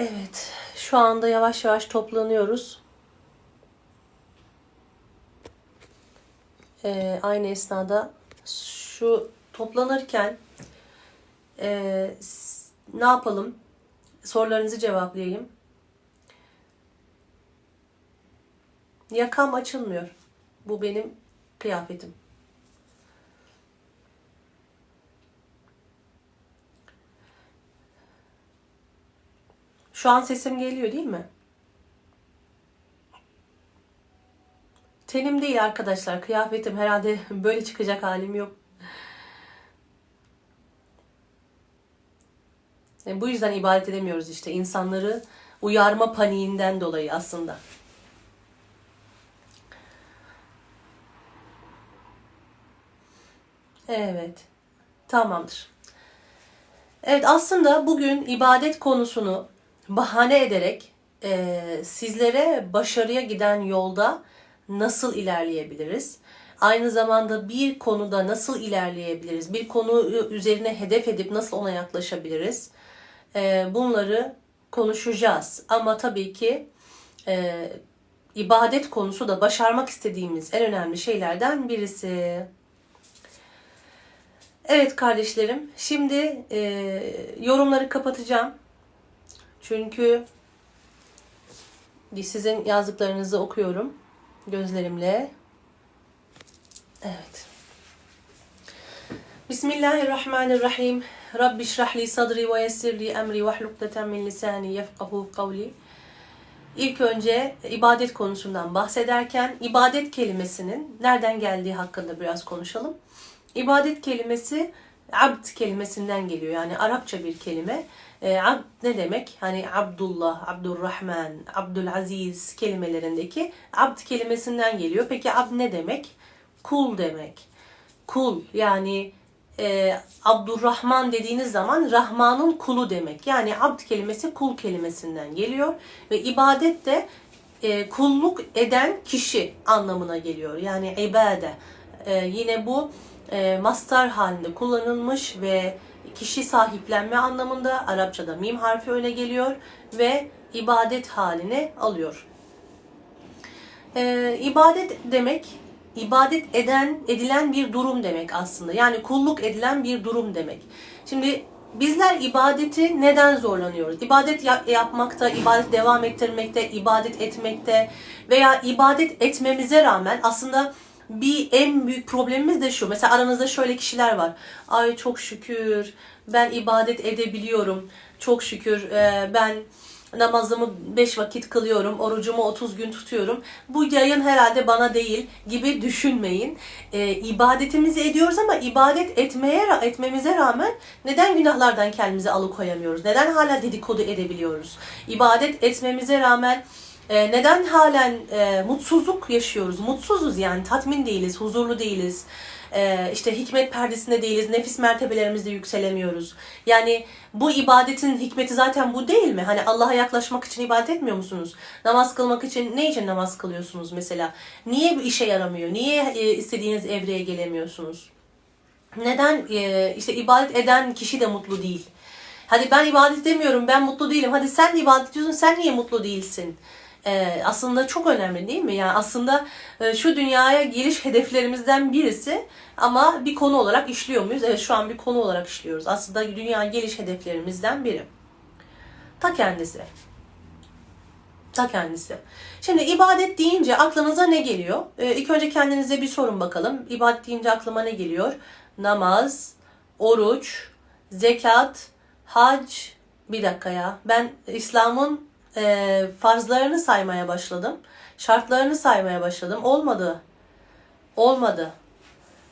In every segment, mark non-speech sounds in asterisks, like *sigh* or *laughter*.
Evet, şu anda yavaş yavaş toplanıyoruz. Ee, aynı esnada şu toplanırken e, ne yapalım? Sorularınızı cevaplayayım. Yakam açılmıyor. Bu benim kıyafetim. Şu an sesim geliyor değil mi? Tenim değil arkadaşlar. Kıyafetim herhalde *laughs* böyle çıkacak halim yok. E, bu yüzden ibadet edemiyoruz işte. insanları uyarma paniğinden dolayı aslında. Evet. Tamamdır. Evet aslında bugün ibadet konusunu bahane ederek e, sizlere başarıya giden yolda nasıl ilerleyebiliriz? Aynı zamanda bir konuda nasıl ilerleyebiliriz? Bir konu üzerine hedef edip nasıl ona yaklaşabiliriz? E, bunları konuşacağız. Ama tabii ki e, ibadet konusu da başarmak istediğimiz en önemli şeylerden birisi. Evet kardeşlerim, şimdi e, yorumları kapatacağım. Çünkü sizin yazdıklarınızı okuyorum gözlerimle. Evet. Bismillahirrahmanirrahim. Rabbi şrahli sadri ve yessirli emri ve hlukdeten min lisani yefkahu kavli. İlk önce ibadet konusundan bahsederken ibadet kelimesinin nereden geldiği hakkında biraz konuşalım. İbadet kelimesi abd kelimesinden geliyor. Yani Arapça bir kelime. E, abd ne demek? Hani Abdullah, Abdurrahman, Abdülaziz kelimelerindeki abd kelimesinden geliyor. Peki abd ne demek? Kul demek. Kul yani e, Abdurrahman dediğiniz zaman Rahman'ın kulu demek. Yani abd kelimesi kul kelimesinden geliyor. Ve ibadet de e, kulluk eden kişi anlamına geliyor. Yani ibade. E, yine bu e, mastar halinde kullanılmış ve kişi sahiplenme anlamında Arapçada mim harfi öne geliyor ve ibadet haline alıyor. E, ibadet demek ibadet eden edilen bir durum demek aslında. Yani kulluk edilen bir durum demek. Şimdi bizler ibadeti neden zorlanıyoruz? İbadet yapmakta, ibadet devam ettirmekte, ibadet etmekte veya ibadet etmemize rağmen aslında bir en büyük problemimiz de şu. Mesela aranızda şöyle kişiler var. Ay çok şükür ben ibadet edebiliyorum. Çok şükür e, ben namazımı 5 vakit kılıyorum, orucumu 30 gün tutuyorum. Bu yayın herhalde bana değil gibi düşünmeyin. E, ibadetimizi ediyoruz ama ibadet etmeye etmemize rağmen neden günahlardan kendimizi alıkoyamıyoruz? Neden hala dedikodu edebiliyoruz? İbadet etmemize rağmen e, neden halen e, mutsuzluk yaşıyoruz? Mutsuzuz yani tatmin değiliz, huzurlu değiliz. E, işte hikmet perdesinde değiliz, nefis mertebelerimizde yükselemiyoruz. Yani bu ibadetin hikmeti zaten bu değil mi? Hani Allah'a yaklaşmak için ibadet etmiyor musunuz? Namaz kılmak için ne için namaz kılıyorsunuz mesela? Niye bu işe yaramıyor? Niye e, istediğiniz evreye gelemiyorsunuz? Neden e, işte ibadet eden kişi de mutlu değil? Hadi ben ibadet demiyorum, ben mutlu değilim. Hadi sen de ibadet ediyorsun, sen niye mutlu değilsin? E, aslında çok önemli değil mi? Yani aslında e, şu dünyaya geliş hedeflerimizden birisi ama bir konu olarak işliyor muyuz? Evet şu an bir konu olarak işliyoruz. Aslında dünya geliş hedeflerimizden biri. Ta kendisi. Ta kendisi. Şimdi ibadet deyince aklınıza ne geliyor? Ee, ilk önce kendinize bir sorun bakalım. İbadet deyince aklıma ne geliyor? Namaz, oruç, zekat, hac. Bir dakika ya. Ben İslam'ın e, farzlarını saymaya başladım. Şartlarını saymaya başladım. Olmadı. Olmadı.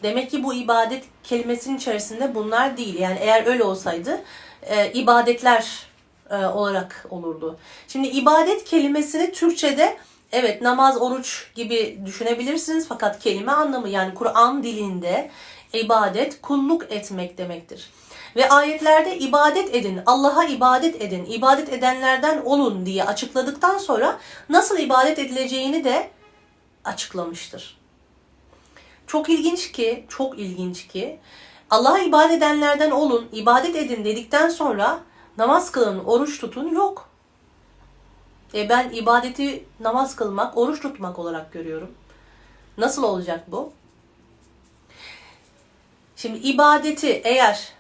Demek ki bu ibadet kelimesinin içerisinde bunlar değil. Yani eğer öyle olsaydı e, ibadetler e, olarak olurdu. Şimdi ibadet kelimesini Türkçe'de evet namaz, oruç gibi düşünebilirsiniz. Fakat kelime anlamı yani Kur'an dilinde ibadet kulluk etmek demektir. Ve ayetlerde ibadet edin, Allah'a ibadet edin, ibadet edenlerden olun diye açıkladıktan sonra nasıl ibadet edileceğini de açıklamıştır. Çok ilginç ki, çok ilginç ki Allah'a ibadet edenlerden olun, ibadet edin dedikten sonra namaz kılın, oruç tutun yok. E ben ibadeti namaz kılmak, oruç tutmak olarak görüyorum. Nasıl olacak bu? Şimdi ibadeti eğer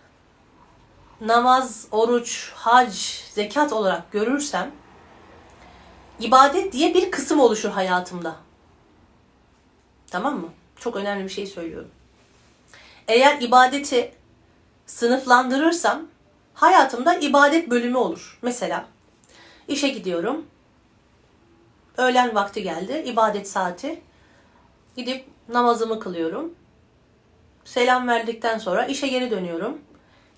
namaz, oruç, hac, zekat olarak görürsem ibadet diye bir kısım oluşur hayatımda. Tamam mı? Çok önemli bir şey söylüyorum. Eğer ibadeti sınıflandırırsam hayatımda ibadet bölümü olur. Mesela işe gidiyorum. Öğlen vakti geldi, ibadet saati. Gidip namazımı kılıyorum. Selam verdikten sonra işe geri dönüyorum.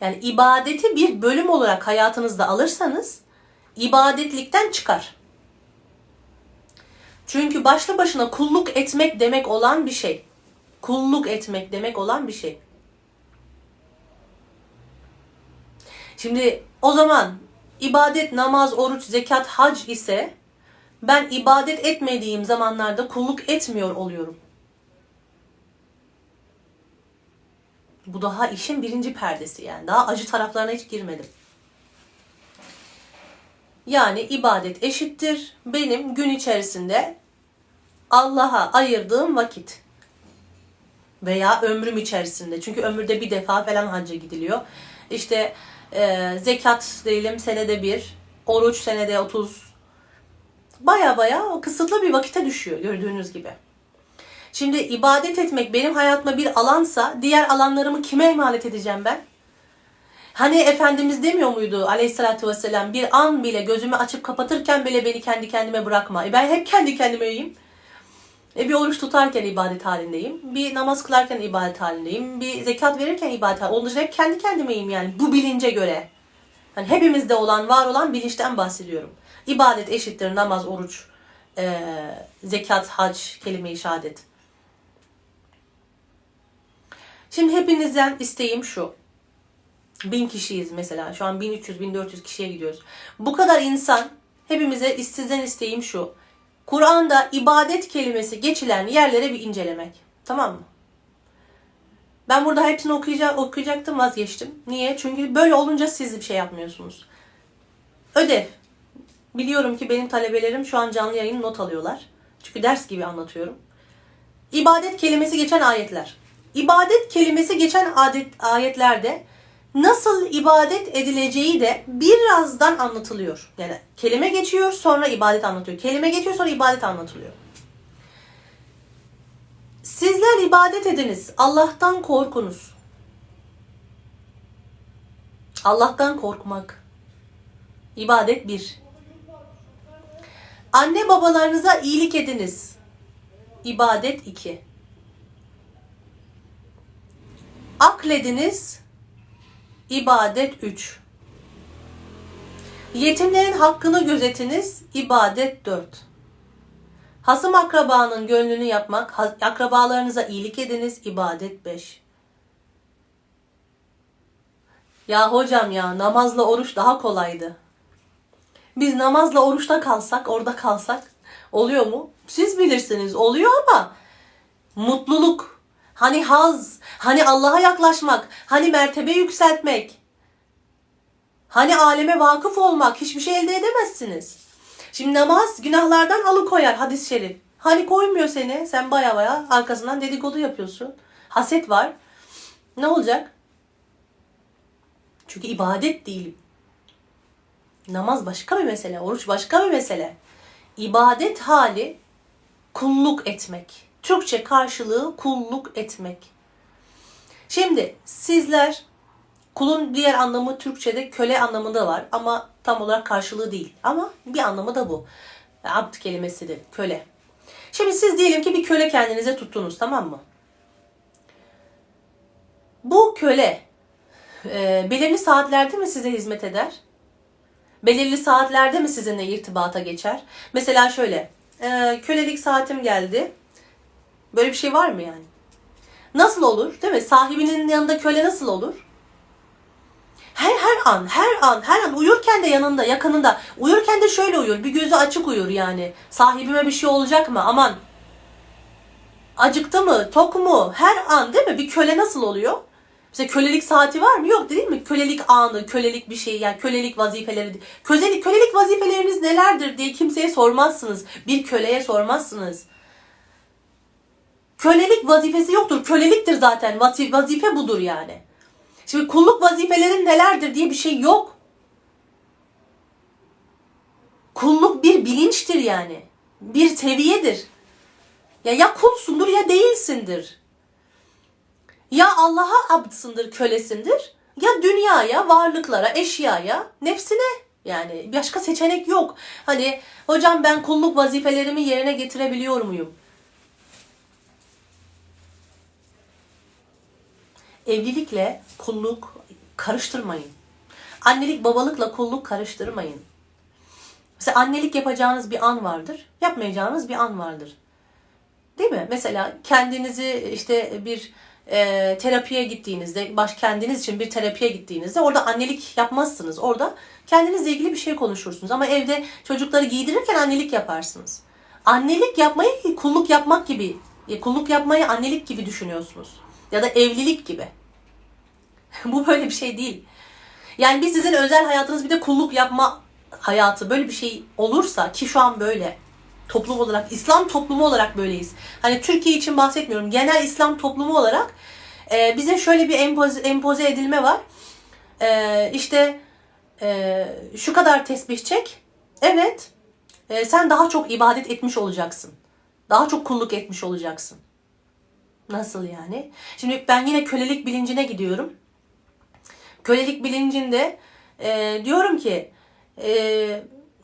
Yani ibadeti bir bölüm olarak hayatınızda alırsanız ibadetlikten çıkar. Çünkü başlı başına kulluk etmek demek olan bir şey. Kulluk etmek demek olan bir şey. Şimdi o zaman ibadet, namaz, oruç, zekat, hac ise ben ibadet etmediğim zamanlarda kulluk etmiyor oluyorum. Bu daha işin birinci perdesi yani. Daha acı taraflarına hiç girmedim. Yani ibadet eşittir benim gün içerisinde Allah'a ayırdığım vakit veya ömrüm içerisinde. Çünkü ömürde bir defa falan hacca gidiliyor. İşte e, zekat diyelim senede bir, oruç senede 30. Baya baya o kısıtlı bir vakite düşüyor gördüğünüz gibi. Şimdi ibadet etmek benim hayatıma bir alansa diğer alanlarımı kime emanet edeceğim ben? Hani Efendimiz demiyor muydu aleyhissalatü vesselam bir an bile gözümü açıp kapatırken bile beni kendi kendime bırakma. E ben hep kendi kendime yiyeyim. E bir oruç tutarken ibadet halindeyim. Bir namaz kılarken ibadet halindeyim. Bir zekat verirken ibadet halindeyim. Onun hep kendi kendimeyim yani bu bilince göre. Hani hepimizde olan, var olan bilinçten bahsediyorum. İbadet eşittir namaz, oruç, e, zekat, hac, kelime-i şehadet. Şimdi hepinizden isteğim şu. Bin kişiyiz mesela. Şu an 1300-1400 kişiye gidiyoruz. Bu kadar insan hepimize sizden isteğim şu. Kur'an'da ibadet kelimesi geçilen yerlere bir incelemek. Tamam mı? Ben burada hepsini okuyacak, okuyacaktım vazgeçtim. Niye? Çünkü böyle olunca siz bir şey yapmıyorsunuz. Ödev. Biliyorum ki benim talebelerim şu an canlı yayın not alıyorlar. Çünkü ders gibi anlatıyorum. İbadet kelimesi geçen ayetler. İbadet kelimesi geçen adet, ayetlerde nasıl ibadet edileceği de birazdan anlatılıyor. Yani kelime geçiyor sonra ibadet anlatıyor. Kelime geçiyor sonra ibadet anlatılıyor. Sizler ibadet ediniz. Allah'tan korkunuz. Allah'tan korkmak. İbadet bir. Anne babalarınıza iyilik ediniz. İbadet iki. Aklediniz. İbadet 3. Yetimlerin hakkını gözetiniz. İbadet 4. Hasım akrabanın gönlünü yapmak, akrabalarınıza iyilik ediniz. İbadet 5. Ya hocam ya namazla oruç daha kolaydı. Biz namazla oruçta kalsak, orada kalsak oluyor mu? Siz bilirsiniz. Oluyor ama mutluluk, hani haz, hani Allah'a yaklaşmak, hani mertebe yükseltmek, hani aleme vakıf olmak hiçbir şey elde edemezsiniz. Şimdi namaz günahlardan alıkoyar hadis-i şerif. Hani koymuyor seni. Sen baya baya arkasından dedikodu yapıyorsun. Haset var. Ne olacak? Çünkü ibadet değil. Namaz başka bir mesele. Oruç başka bir mesele. İbadet hali kulluk etmek. Türkçe karşılığı kulluk etmek. Şimdi sizler kulun diğer anlamı Türkçe'de köle anlamında var ama tam olarak karşılığı değil. Ama bir anlamı da bu. Abd kelimesi de köle. Şimdi siz diyelim ki bir köle kendinize tuttunuz tamam mı? Bu köle e, belirli saatlerde mi size hizmet eder? Belirli saatlerde mi sizinle irtibata geçer? Mesela şöyle, e, kölelik saatim geldi. Böyle bir şey var mı yani? Nasıl olur? Değil mi? Sahibinin yanında köle nasıl olur? Her her an, her an, her an uyurken de yanında, yakınında. Uyurken de şöyle uyur. Bir gözü açık uyur yani. Sahibime bir şey olacak mı? Aman. Acıktı mı? Tok mu? Her an değil mi? Bir köle nasıl oluyor? Mesela kölelik saati var mı? Yok değil mi? Kölelik anı, kölelik bir şey yani kölelik vazifeleri. Kölelik, kölelik vazifeleriniz nelerdir diye kimseye sormazsınız. Bir köleye sormazsınız. Kölelik vazifesi yoktur. Köleliktir zaten. Vazife, budur yani. Şimdi kulluk vazifelerin nelerdir diye bir şey yok. Kulluk bir bilinçtir yani. Bir seviyedir. Ya ya kulsundur ya değilsindir. Ya Allah'a abdsındır, kölesindir. Ya dünyaya, varlıklara, eşyaya, nefsine. Yani başka seçenek yok. Hani hocam ben kulluk vazifelerimi yerine getirebiliyor muyum? Evlilikle kulluk karıştırmayın. Annelik babalıkla kulluk karıştırmayın. Mesela annelik yapacağınız bir an vardır, yapmayacağınız bir an vardır. Değil mi? Mesela kendinizi işte bir e, terapiye gittiğinizde, baş kendiniz için bir terapiye gittiğinizde orada annelik yapmazsınız. Orada kendinizle ilgili bir şey konuşursunuz. Ama evde çocukları giydirirken annelik yaparsınız. Annelik yapmayı kulluk yapmak gibi, kulluk yapmayı annelik gibi düşünüyorsunuz. Ya da evlilik gibi. *laughs* Bu böyle bir şey değil. Yani biz sizin özel hayatınız bir de kulluk yapma hayatı böyle bir şey olursa ki şu an böyle toplum olarak İslam toplumu olarak böyleyiz. Hani Türkiye için bahsetmiyorum. Genel İslam toplumu olarak e, bize şöyle bir empoze, empoze edilme var. E, işte e, şu kadar tesbih çek. Evet. E, sen daha çok ibadet etmiş olacaksın. Daha çok kulluk etmiş olacaksın. Nasıl yani? Şimdi ben yine kölelik bilincine gidiyorum. Kölelik bilincinde e, diyorum ki e,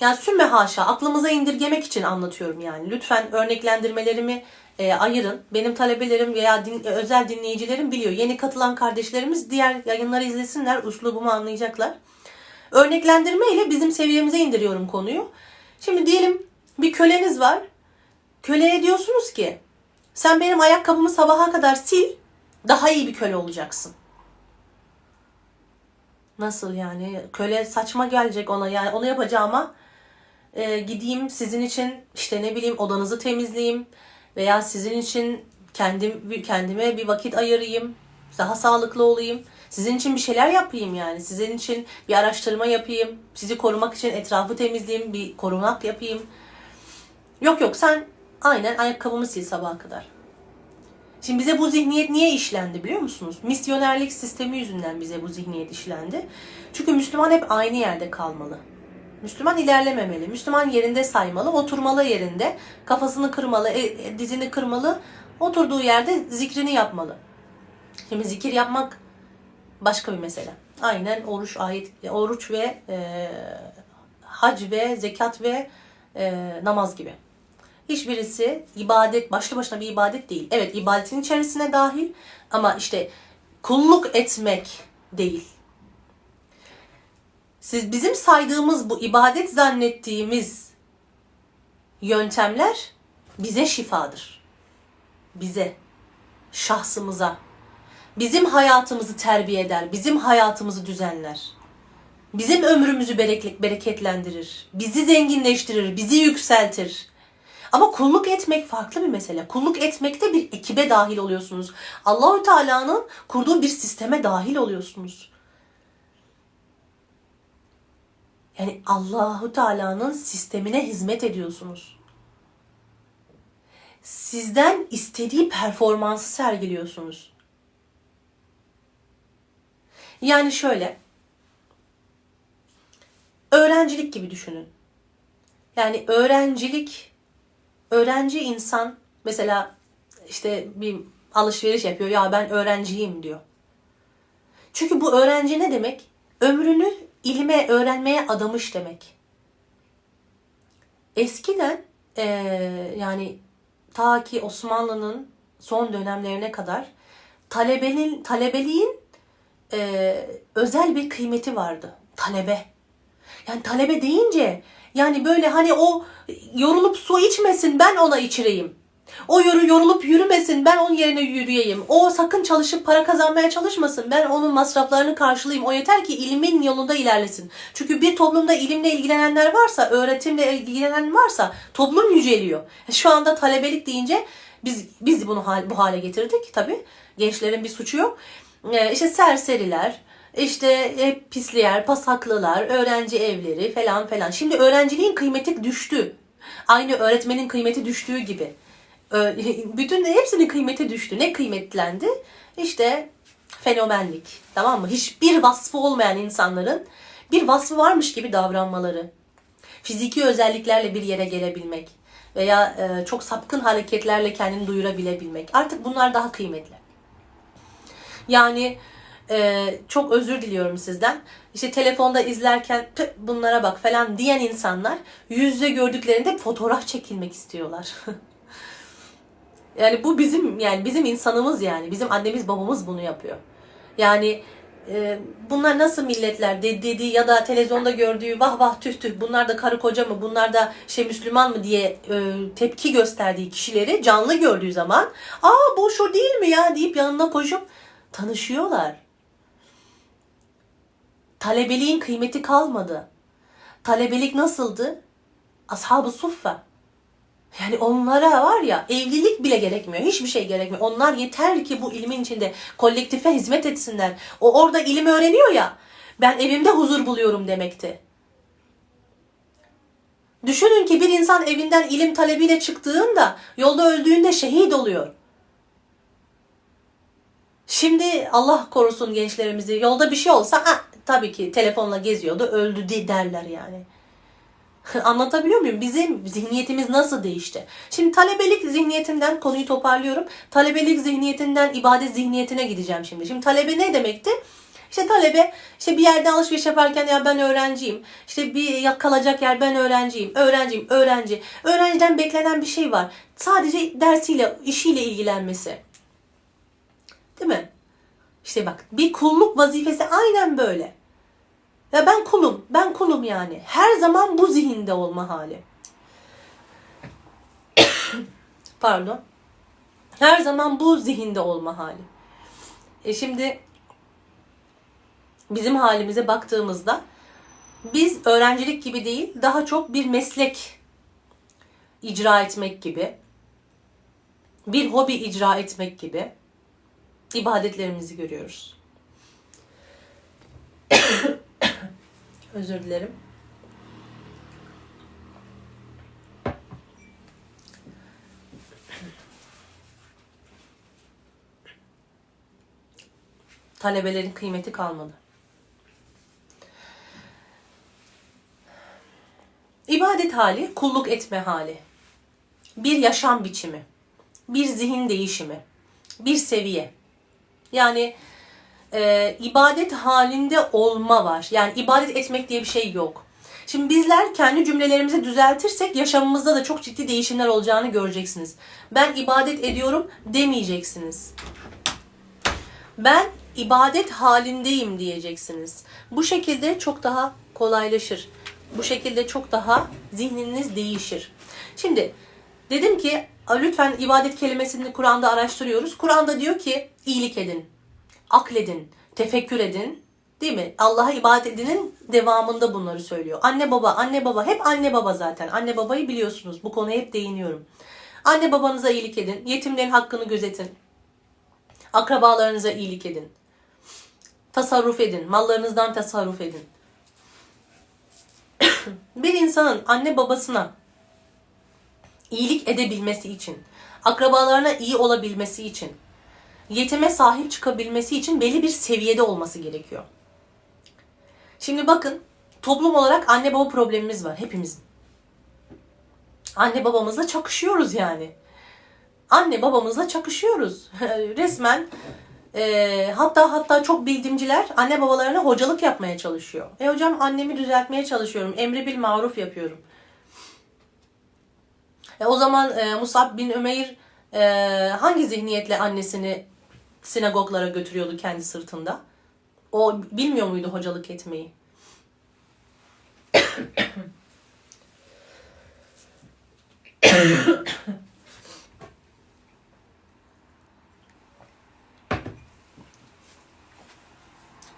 yani sümme haşa aklımıza indirgemek için anlatıyorum yani. Lütfen örneklendirmelerimi e, ayırın. Benim talebelerim veya din, e, özel dinleyicilerim biliyor. Yeni katılan kardeşlerimiz diğer yayınları izlesinler. Uslubumu anlayacaklar. Örneklendirme ile bizim seviyemize indiriyorum konuyu. Şimdi diyelim bir köleniz var. Köleye diyorsunuz ki sen benim ayakkabımı sabaha kadar sil daha iyi bir köle olacaksın. Nasıl yani? Köle saçma gelecek ona yani onu yapacağıma e, gideyim sizin için işte ne bileyim odanızı temizleyeyim veya sizin için kendim kendime bir vakit ayırayım. Daha sağlıklı olayım. Sizin için bir şeyler yapayım yani. Sizin için bir araştırma yapayım. Sizi korumak için etrafı temizleyeyim. Bir korunak yapayım. Yok yok sen aynen ayakkabımı sil sabaha kadar. Şimdi bize bu zihniyet niye işlendi biliyor musunuz? Misyonerlik sistemi yüzünden bize bu zihniyet işlendi. Çünkü Müslüman hep aynı yerde kalmalı. Müslüman ilerlememeli. Müslüman yerinde saymalı, oturmalı yerinde. Kafasını kırmalı, e, dizini kırmalı. Oturduğu yerde zikrini yapmalı. Şimdi zikir yapmak başka bir mesele. Aynen oruç ayet, oruç ve e, hac ve zekat ve e, namaz gibi. Hiçbirisi ibadet, başlı başına bir ibadet değil. Evet ibadetin içerisine dahil ama işte kulluk etmek değil. Siz bizim saydığımız bu ibadet zannettiğimiz yöntemler bize şifadır. Bize, şahsımıza, bizim hayatımızı terbiye eder, bizim hayatımızı düzenler. Bizim ömrümüzü bereketlendirir, bizi zenginleştirir, bizi yükseltir. Ama kulluk etmek farklı bir mesele. Kulluk etmekte bir ekibe dahil oluyorsunuz. Allahü Teala'nın kurduğu bir sisteme dahil oluyorsunuz. Yani Allahu Teala'nın sistemine hizmet ediyorsunuz. Sizden istediği performansı sergiliyorsunuz. Yani şöyle. Öğrencilik gibi düşünün. Yani öğrencilik öğrenci insan mesela işte bir alışveriş yapıyor. Ya ben öğrenciyim diyor. Çünkü bu öğrenci ne demek? Ömrünü ilime, öğrenmeye adamış demek. Eskiden e, yani ta ki Osmanlı'nın son dönemlerine kadar talebenin, talebeliğin e, özel bir kıymeti vardı. Talebe. Yani talebe deyince yani böyle hani o yorulup su içmesin ben ona içireyim. O yoru yorulup yürümesin. Ben onun yerine yürüyeyim. O sakın çalışıp para kazanmaya çalışmasın. Ben onun masraflarını karşılayayım. O yeter ki ilimin yolunda ilerlesin. Çünkü bir toplumda ilimle ilgilenenler varsa, öğretimle ilgilenen varsa toplum yüceliyor. Şu anda talebelik deyince biz biz bunu hal, bu hale getirdik tabii. Gençlerin bir suçu yok. Ee, işte serseriler, işte hep pisliyer, pasaklılar, öğrenci evleri falan falan. Şimdi öğrenciliğin kıymeti düştü. Aynı öğretmenin kıymeti düştüğü gibi. *laughs* Bütün hepsinin kıymeti düştü. Ne kıymetlendi? İşte fenomenlik. Tamam mı? Hiçbir vasfı olmayan insanların bir vasfı varmış gibi davranmaları. Fiziki özelliklerle bir yere gelebilmek veya e, çok sapkın hareketlerle kendini duyurabilebilmek. Artık bunlar daha kıymetli. Yani e, çok özür diliyorum sizden. İşte telefonda izlerken "Tüh, bunlara bak falan diyen insanlar yüz yüze gördüklerinde fotoğraf çekilmek istiyorlar. *laughs* yani bu bizim yani bizim insanımız yani bizim annemiz babamız bunu yapıyor. Yani e, bunlar nasıl milletler de- dediği ya da televizyonda gördüğü vah vah tüh tüh bunlar da karı koca mı bunlar da şey Müslüman mı diye e, tepki gösterdiği kişileri canlı gördüğü zaman aa bu şu değil mi ya deyip yanına koşup tanışıyorlar. Talebeliğin kıymeti kalmadı. Talebelik nasıldı? Ashab-ı suffa. Yani onlara var ya evlilik bile gerekmiyor. Hiçbir şey gerekmiyor. Onlar yeter ki bu ilmin içinde kolektife hizmet etsinler. O orada ilim öğreniyor ya. Ben evimde huzur buluyorum demekti. Düşünün ki bir insan evinden ilim talebiyle çıktığında yolda öldüğünde şehit oluyor. Şimdi Allah korusun gençlerimizi yolda bir şey olsa ha, tabii ki telefonla geziyordu öldü de- derler yani. *laughs* Anlatabiliyor muyum? Bizim zihniyetimiz nasıl değişti? Şimdi talebelik zihniyetinden konuyu toparlıyorum. Talebelik zihniyetinden ibadet zihniyetine gideceğim şimdi. Şimdi talebe ne demekti? İşte talebe işte bir yerde alışveriş yaparken ya ben öğrenciyim. İşte bir kalacak yer ben öğrenciyim. Öğrenciyim, öğrenci. Öğrenciden beklenen bir şey var. Sadece dersiyle, işiyle ilgilenmesi. Değil mi? İşte bak bir kulluk vazifesi aynen böyle. Ya ben kulum, ben kulum yani. Her zaman bu zihinde olma hali. *coughs* Pardon. Her zaman bu zihinde olma hali. E şimdi bizim halimize baktığımızda biz öğrencilik gibi değil, daha çok bir meslek icra etmek gibi, bir hobi icra etmek gibi ibadetlerimizi görüyoruz. *coughs* Özür dilerim. Talebelerin kıymeti kalmadı. İbadet hali, kulluk etme hali. Bir yaşam biçimi. Bir zihin değişimi. Bir seviye. Yani e, ibadet halinde olma var. Yani ibadet etmek diye bir şey yok. Şimdi bizler kendi cümlelerimizi düzeltirsek yaşamımızda da çok ciddi değişimler olacağını göreceksiniz. Ben ibadet ediyorum demeyeceksiniz. Ben ibadet halindeyim diyeceksiniz. Bu şekilde çok daha kolaylaşır. Bu şekilde çok daha zihniniz değişir. Şimdi dedim ki lütfen ibadet kelimesini Kur'an'da araştırıyoruz. Kur'an'da diyor ki iyilik edin, akledin, tefekkür edin. Değil mi? Allah'a ibadet edinin devamında bunları söylüyor. Anne baba, anne baba, hep anne baba zaten. Anne babayı biliyorsunuz. Bu konuya hep değiniyorum. Anne babanıza iyilik edin. Yetimlerin hakkını gözetin. Akrabalarınıza iyilik edin. Tasarruf edin. Mallarınızdan tasarruf edin. *coughs* bir insanın anne babasına iyilik edebilmesi için, akrabalarına iyi olabilmesi için, yetime sahip çıkabilmesi için belli bir seviyede olması gerekiyor. Şimdi bakın, toplum olarak anne baba problemimiz var hepimizin. Anne babamızla çakışıyoruz yani. Anne babamızla çakışıyoruz. *laughs* Resmen e, hatta hatta çok bildiğimciler anne babalarına hocalık yapmaya çalışıyor. E hocam annemi düzeltmeye çalışıyorum. Emri bil maruf yapıyorum. E, o zaman e, Musab bin Ömeyr e, hangi zihniyetle annesini sinagoglara götürüyordu kendi sırtında? O bilmiyor muydu hocalık etmeyi? *coughs*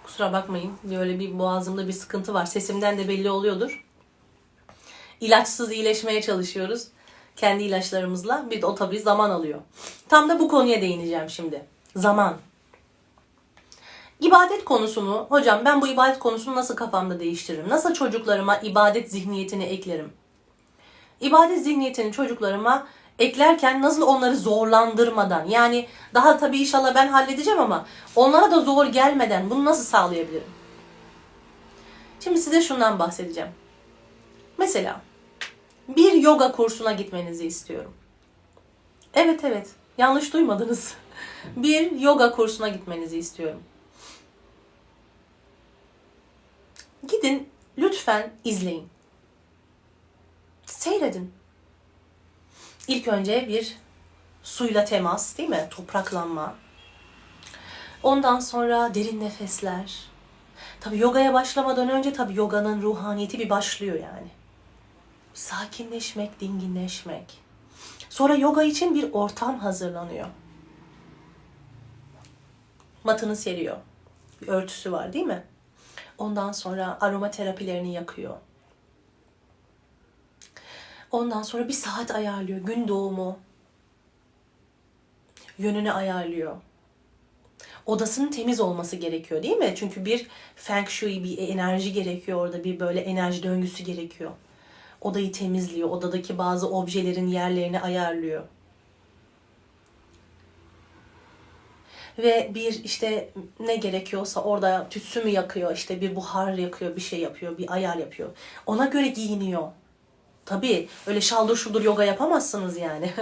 Kusura bakmayın. Böyle bir boğazımda bir sıkıntı var. Sesimden de belli oluyordur. İlaçsız iyileşmeye çalışıyoruz. Kendi ilaçlarımızla. Bir de o tabii zaman alıyor. Tam da bu konuya değineceğim şimdi. Zaman. İbadet konusunu, hocam ben bu ibadet konusunu nasıl kafamda değiştiririm? Nasıl çocuklarıma ibadet zihniyetini eklerim? İbadet zihniyetini çocuklarıma eklerken nasıl onları zorlandırmadan yani daha tabii inşallah ben halledeceğim ama onlara da zor gelmeden bunu nasıl sağlayabilirim? Şimdi size şundan bahsedeceğim. Mesela bir yoga kursuna gitmenizi istiyorum. Evet evet yanlış duymadınız. *laughs* Bir yoga kursuna gitmenizi istiyorum. Gidin lütfen izleyin. Seyredin. İlk önce bir suyla temas değil mi? Topraklanma. Ondan sonra derin nefesler. Tabi yogaya başlamadan önce tabi yoganın ruhaniyeti bir başlıyor yani. Sakinleşmek, dinginleşmek. Sonra yoga için bir ortam hazırlanıyor. Matını seriyor. Bir örtüsü var değil mi? Ondan sonra aromaterapilerini yakıyor. Ondan sonra bir saat ayarlıyor. Gün doğumu. Yönünü ayarlıyor. Odasının temiz olması gerekiyor değil mi? Çünkü bir feng shui, bir enerji gerekiyor orada. Bir böyle enerji döngüsü gerekiyor. Odayı temizliyor. Odadaki bazı objelerin yerlerini ayarlıyor. Ve bir işte ne gerekiyorsa orada tütsü mü yakıyor, işte bir buhar yakıyor, bir şey yapıyor, bir ayar yapıyor. Ona göre giyiniyor. Tabii öyle şaldır şuldur yoga yapamazsınız yani.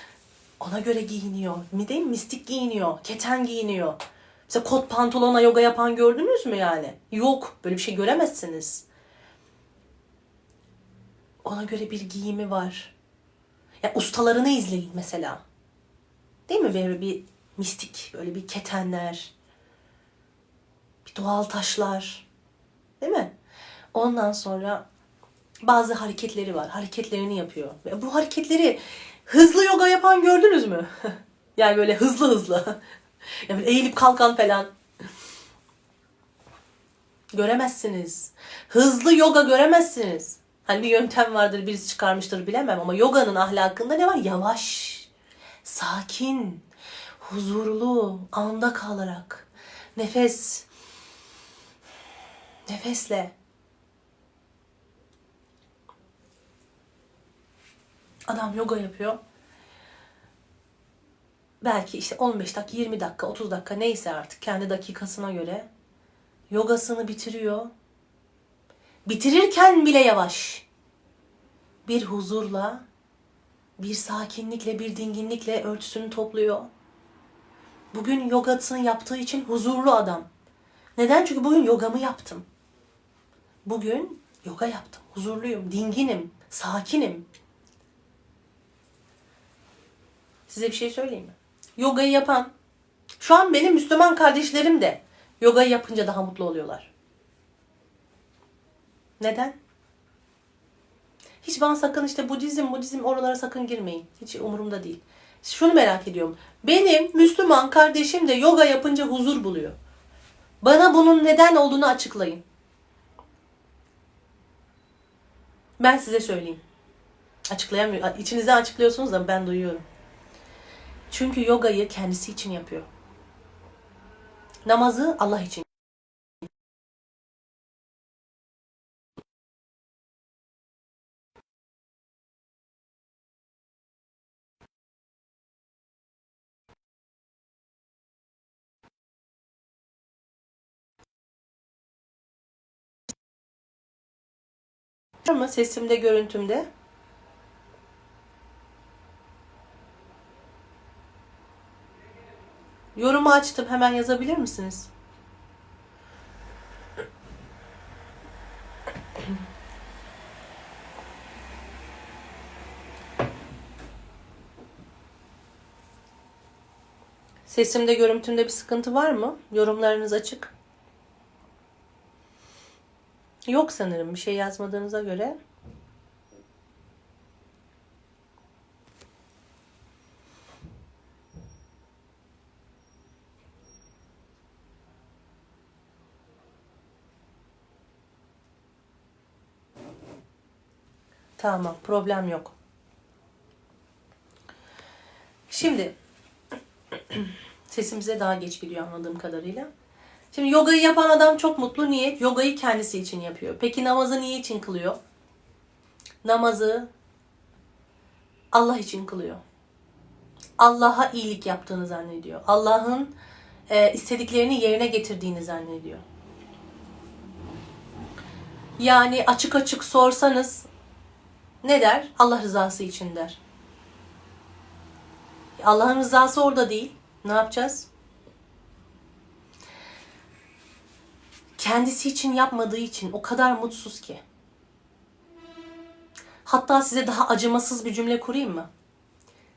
*laughs* Ona göre giyiniyor. Mi değil mi? Mistik giyiniyor. Keten giyiniyor. Mesela kot pantolona yoga yapan gördünüz mü yani? Yok. Böyle bir şey göremezsiniz. Ona göre bir giyimi var. Ya ustalarını izleyin mesela. Değil mi? Böyle bir mistik, böyle bir ketenler. Bir doğal taşlar. Değil mi? Ondan sonra bazı hareketleri var. Hareketlerini yapıyor. Ve bu hareketleri hızlı yoga yapan gördünüz mü? *laughs* yani böyle hızlı hızlı. *laughs* yani böyle eğilip kalkan falan. Göremezsiniz. Hızlı yoga göremezsiniz. Hani bir yöntem vardır birisi çıkarmıştır bilemem ama yoganın ahlakında ne var? Yavaş, sakin, huzurlu, anda kalarak, nefes, nefesle Adam yoga yapıyor. Belki işte 15 dakika, 20 dakika, 30 dakika neyse artık kendi dakikasına göre yogasını bitiriyor. Bitirirken bile yavaş. Bir huzurla, bir sakinlikle, bir dinginlikle örtüsünü topluyor. Bugün yogasını yaptığı için huzurlu adam. Neden? Çünkü bugün yogamı yaptım. Bugün yoga yaptım. Huzurluyum, dinginim, sakinim. Size bir şey söyleyeyim mi? Yogayı yapan, şu an benim Müslüman kardeşlerim de yogayı yapınca daha mutlu oluyorlar. Neden? Hiç bana sakın işte Budizm, Budizm oralara sakın girmeyin. Hiç umurumda değil. Şunu merak ediyorum. Benim Müslüman kardeşim de yoga yapınca huzur buluyor. Bana bunun neden olduğunu açıklayın. Ben size söyleyeyim. Açıklayamıyorum. İçinizden açıklıyorsunuz da ben duyuyorum. Çünkü yogayı kendisi için yapıyor. Namazı Allah için. Mı sesimde, görüntümde? Yorumu açtım. Hemen yazabilir misiniz? Sesimde, görüntümde bir sıkıntı var mı? Yorumlarınız açık. Yok sanırım bir şey yazmadığınıza göre. Tamam, problem yok. Şimdi *clears throat* sesimize daha geç gidiyor anladığım kadarıyla. Şimdi yogayı yapan adam çok mutlu. Niye? Yogayı kendisi için yapıyor. Peki namazı niye için kılıyor? Namazı Allah için kılıyor. Allah'a iyilik yaptığını zannediyor. Allah'ın e, istediklerini yerine getirdiğini zannediyor. Yani açık açık sorsanız ne der? Allah rızası için der. Allah'ın rızası orada değil. Ne yapacağız? Kendisi için yapmadığı için o kadar mutsuz ki. Hatta size daha acımasız bir cümle kurayım mı?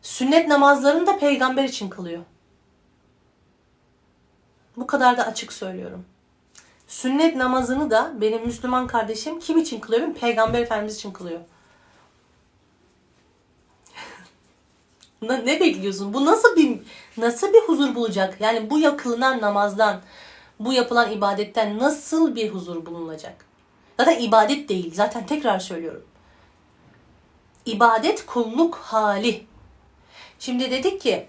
Sünnet namazlarını da peygamber için kılıyor. Bu kadar da açık söylüyorum. Sünnet namazını da benim Müslüman kardeşim kim için kılıyor? Peygamber Efendimiz için kılıyor. *laughs* ne bekliyorsun? Bu nasıl bir nasıl bir huzur bulacak? Yani bu yakılınan namazdan, bu yapılan ibadetten nasıl bir huzur bulunacak? Zaten ibadet değil. Zaten tekrar söylüyorum. İbadet kulluk hali. Şimdi dedik ki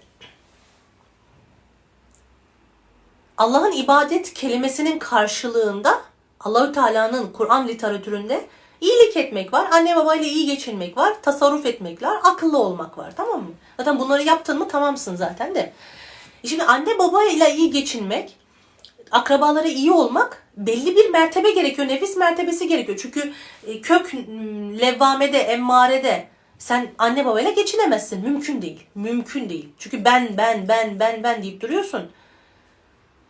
Allah'ın ibadet kelimesinin karşılığında Allahü Teala'nın Kur'an literatüründe iyilik etmek var, anne babayla iyi geçinmek var, tasarruf etmek var, akıllı olmak var. Tamam mı? Zaten bunları yaptın mı tamamsın zaten de. Şimdi anne babayla iyi geçinmek, akrabalara iyi olmak belli bir mertebe gerekiyor. Nefis mertebesi gerekiyor. Çünkü e, kök levvamede, emmarede sen anne babayla geçinemezsin. Mümkün değil. Mümkün değil. Çünkü ben, ben, ben, ben, ben deyip duruyorsun.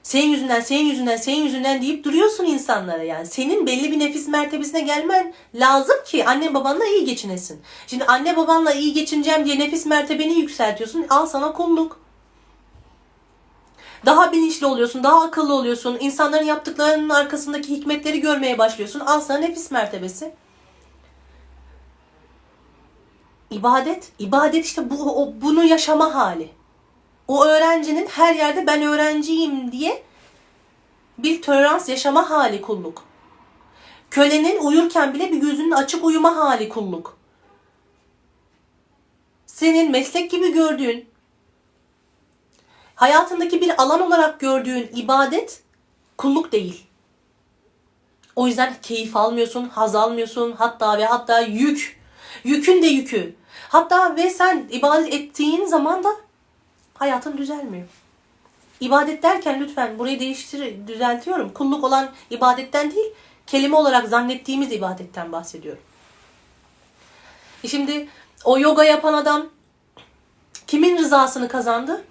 Senin yüzünden, senin yüzünden, senin yüzünden deyip duruyorsun insanlara yani. Senin belli bir nefis mertebesine gelmen lazım ki anne babanla iyi geçinesin. Şimdi anne babanla iyi geçineceğim diye nefis mertebeni yükseltiyorsun. Al sana kulluk. Daha bilinçli oluyorsun, daha akıllı oluyorsun. İnsanların yaptıklarının arkasındaki hikmetleri görmeye başlıyorsun. Al sana nefis mertebesi. İbadet, ibadet işte bu o, bunu yaşama hali. O öğrencinin her yerde ben öğrenciyim diye bir tolerans yaşama hali kulluk. Kölenin uyurken bile bir gözünün açık uyuma hali kulluk. Senin meslek gibi gördüğün, hayatındaki bir alan olarak gördüğün ibadet kulluk değil. O yüzden keyif almıyorsun, haz almıyorsun, hatta ve hatta yük. Yükün de yükü. Hatta ve sen ibadet ettiğin zaman da hayatın düzelmiyor. İbadet derken lütfen burayı değiştir, düzeltiyorum. Kulluk olan ibadetten değil, kelime olarak zannettiğimiz ibadetten bahsediyorum. Şimdi o yoga yapan adam kimin rızasını kazandı?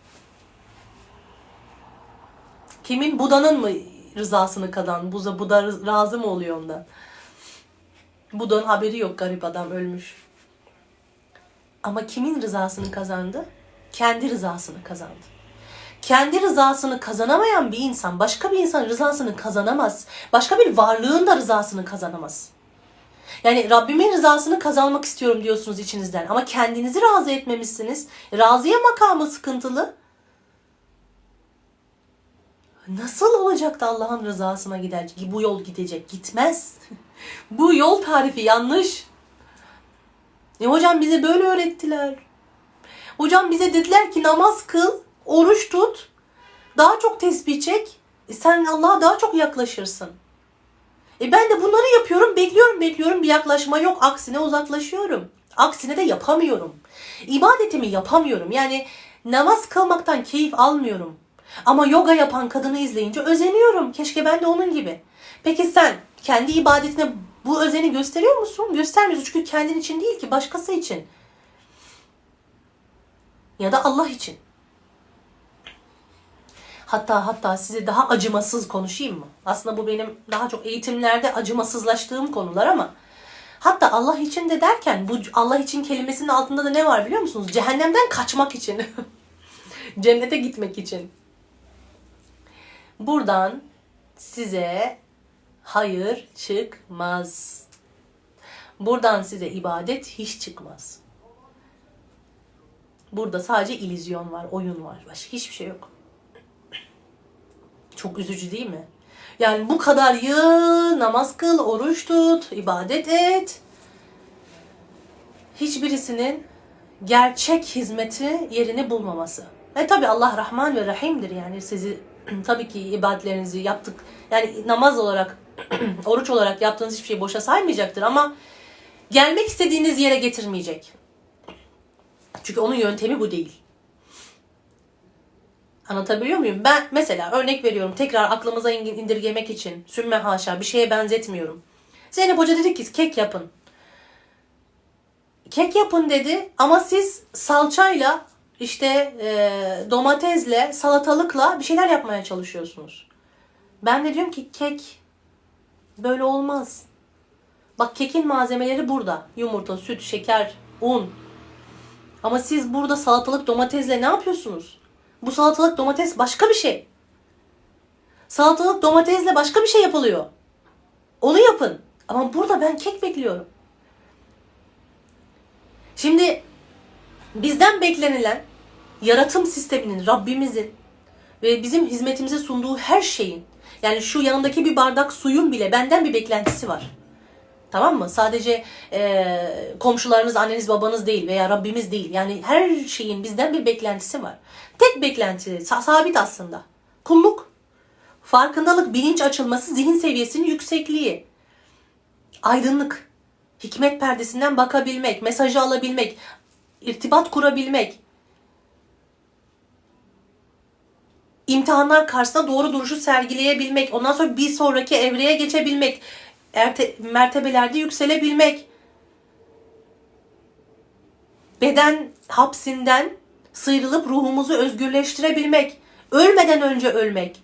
Kimin? Buda'nın mı rızasını kazandı? Buda, Buda razı mı oluyor ondan? Buda'nın haberi yok garip adam ölmüş. Ama kimin rızasını kazandı? Kendi rızasını kazandı. Kendi rızasını kazanamayan bir insan başka bir insan rızasını kazanamaz. Başka bir varlığın da rızasını kazanamaz. Yani Rabbimin rızasını kazanmak istiyorum diyorsunuz içinizden ama kendinizi razı etmemişsiniz. Razıya makamı sıkıntılı. Nasıl olacak da Allah'ın rızasına gider? Bu yol gidecek. Gitmez. Bu yol tarifi yanlış. E hocam bize böyle öğrettiler. Hocam bize dediler ki namaz kıl, oruç tut, daha çok tesbih çek. E sen Allah'a daha çok yaklaşırsın. E ben de bunları yapıyorum, bekliyorum, bekliyorum. Bir yaklaşma yok. Aksine uzaklaşıyorum. Aksine de yapamıyorum. İbadetimi yapamıyorum. Yani namaz kılmaktan keyif almıyorum. Ama yoga yapan kadını izleyince özeniyorum. Keşke ben de onun gibi. Peki sen kendi ibadetine bu özeni gösteriyor musun? Göstermiyorsun çünkü kendin için değil ki başkası için. Ya da Allah için. Hatta hatta size daha acımasız konuşayım mı? Aslında bu benim daha çok eğitimlerde acımasızlaştığım konular ama hatta Allah için de derken bu Allah için kelimesinin altında da ne var biliyor musunuz? Cehennemden kaçmak için. *laughs* Cennete gitmek için. Buradan size hayır çıkmaz. Buradan size ibadet hiç çıkmaz. Burada sadece ilizyon var, oyun var. Başka hiçbir şey yok. Çok üzücü değil mi? Yani bu kadar yıl namaz kıl, oruç tut, ibadet et. hiçbirisinin gerçek hizmeti yerini bulmaması. E tabi Allah Rahman ve Rahim'dir yani sizi *clears throat* tabii ki ibadetlerinizi yaptık. Yani namaz olarak, *clears throat* oruç olarak yaptığınız hiçbir şey boşa saymayacaktır ama gelmek istediğiniz yere getirmeyecek. Çünkü onun yöntemi bu değil. Anlatabiliyor muyum? Ben mesela örnek veriyorum tekrar aklımıza indirgemek için sümme haşa bir şeye benzetmiyorum. Zeynep Hoca dedi ki kek yapın. Kek yapın dedi ama siz salçayla işte e, domatesle salatalıkla bir şeyler yapmaya çalışıyorsunuz. Ben de diyorum ki kek böyle olmaz. Bak kekin malzemeleri burada. Yumurta, süt, şeker, un. Ama siz burada salatalık domatesle ne yapıyorsunuz? Bu salatalık domates başka bir şey. Salatalık domatesle başka bir şey yapılıyor. Onu yapın. Ama burada ben kek bekliyorum. Şimdi bizden beklenilen yaratım sisteminin, Rabbimizin ve bizim hizmetimize sunduğu her şeyin yani şu yanındaki bir bardak suyun bile benden bir beklentisi var. Tamam mı? Sadece e, komşularınız, anneniz, babanız değil veya Rabbimiz değil. Yani her şeyin bizden bir beklentisi var. Tek beklenti sabit aslında. Kulluk, farkındalık, bilinç açılması, zihin seviyesinin yüksekliği, aydınlık, hikmet perdesinden bakabilmek, mesajı alabilmek, irtibat kurabilmek, imtihanlar karşısında doğru duruşu sergileyebilmek, ondan sonra bir sonraki evreye geçebilmek, erte, mertebelerde yükselebilmek, beden hapsinden sıyrılıp ruhumuzu özgürleştirebilmek, ölmeden önce ölmek.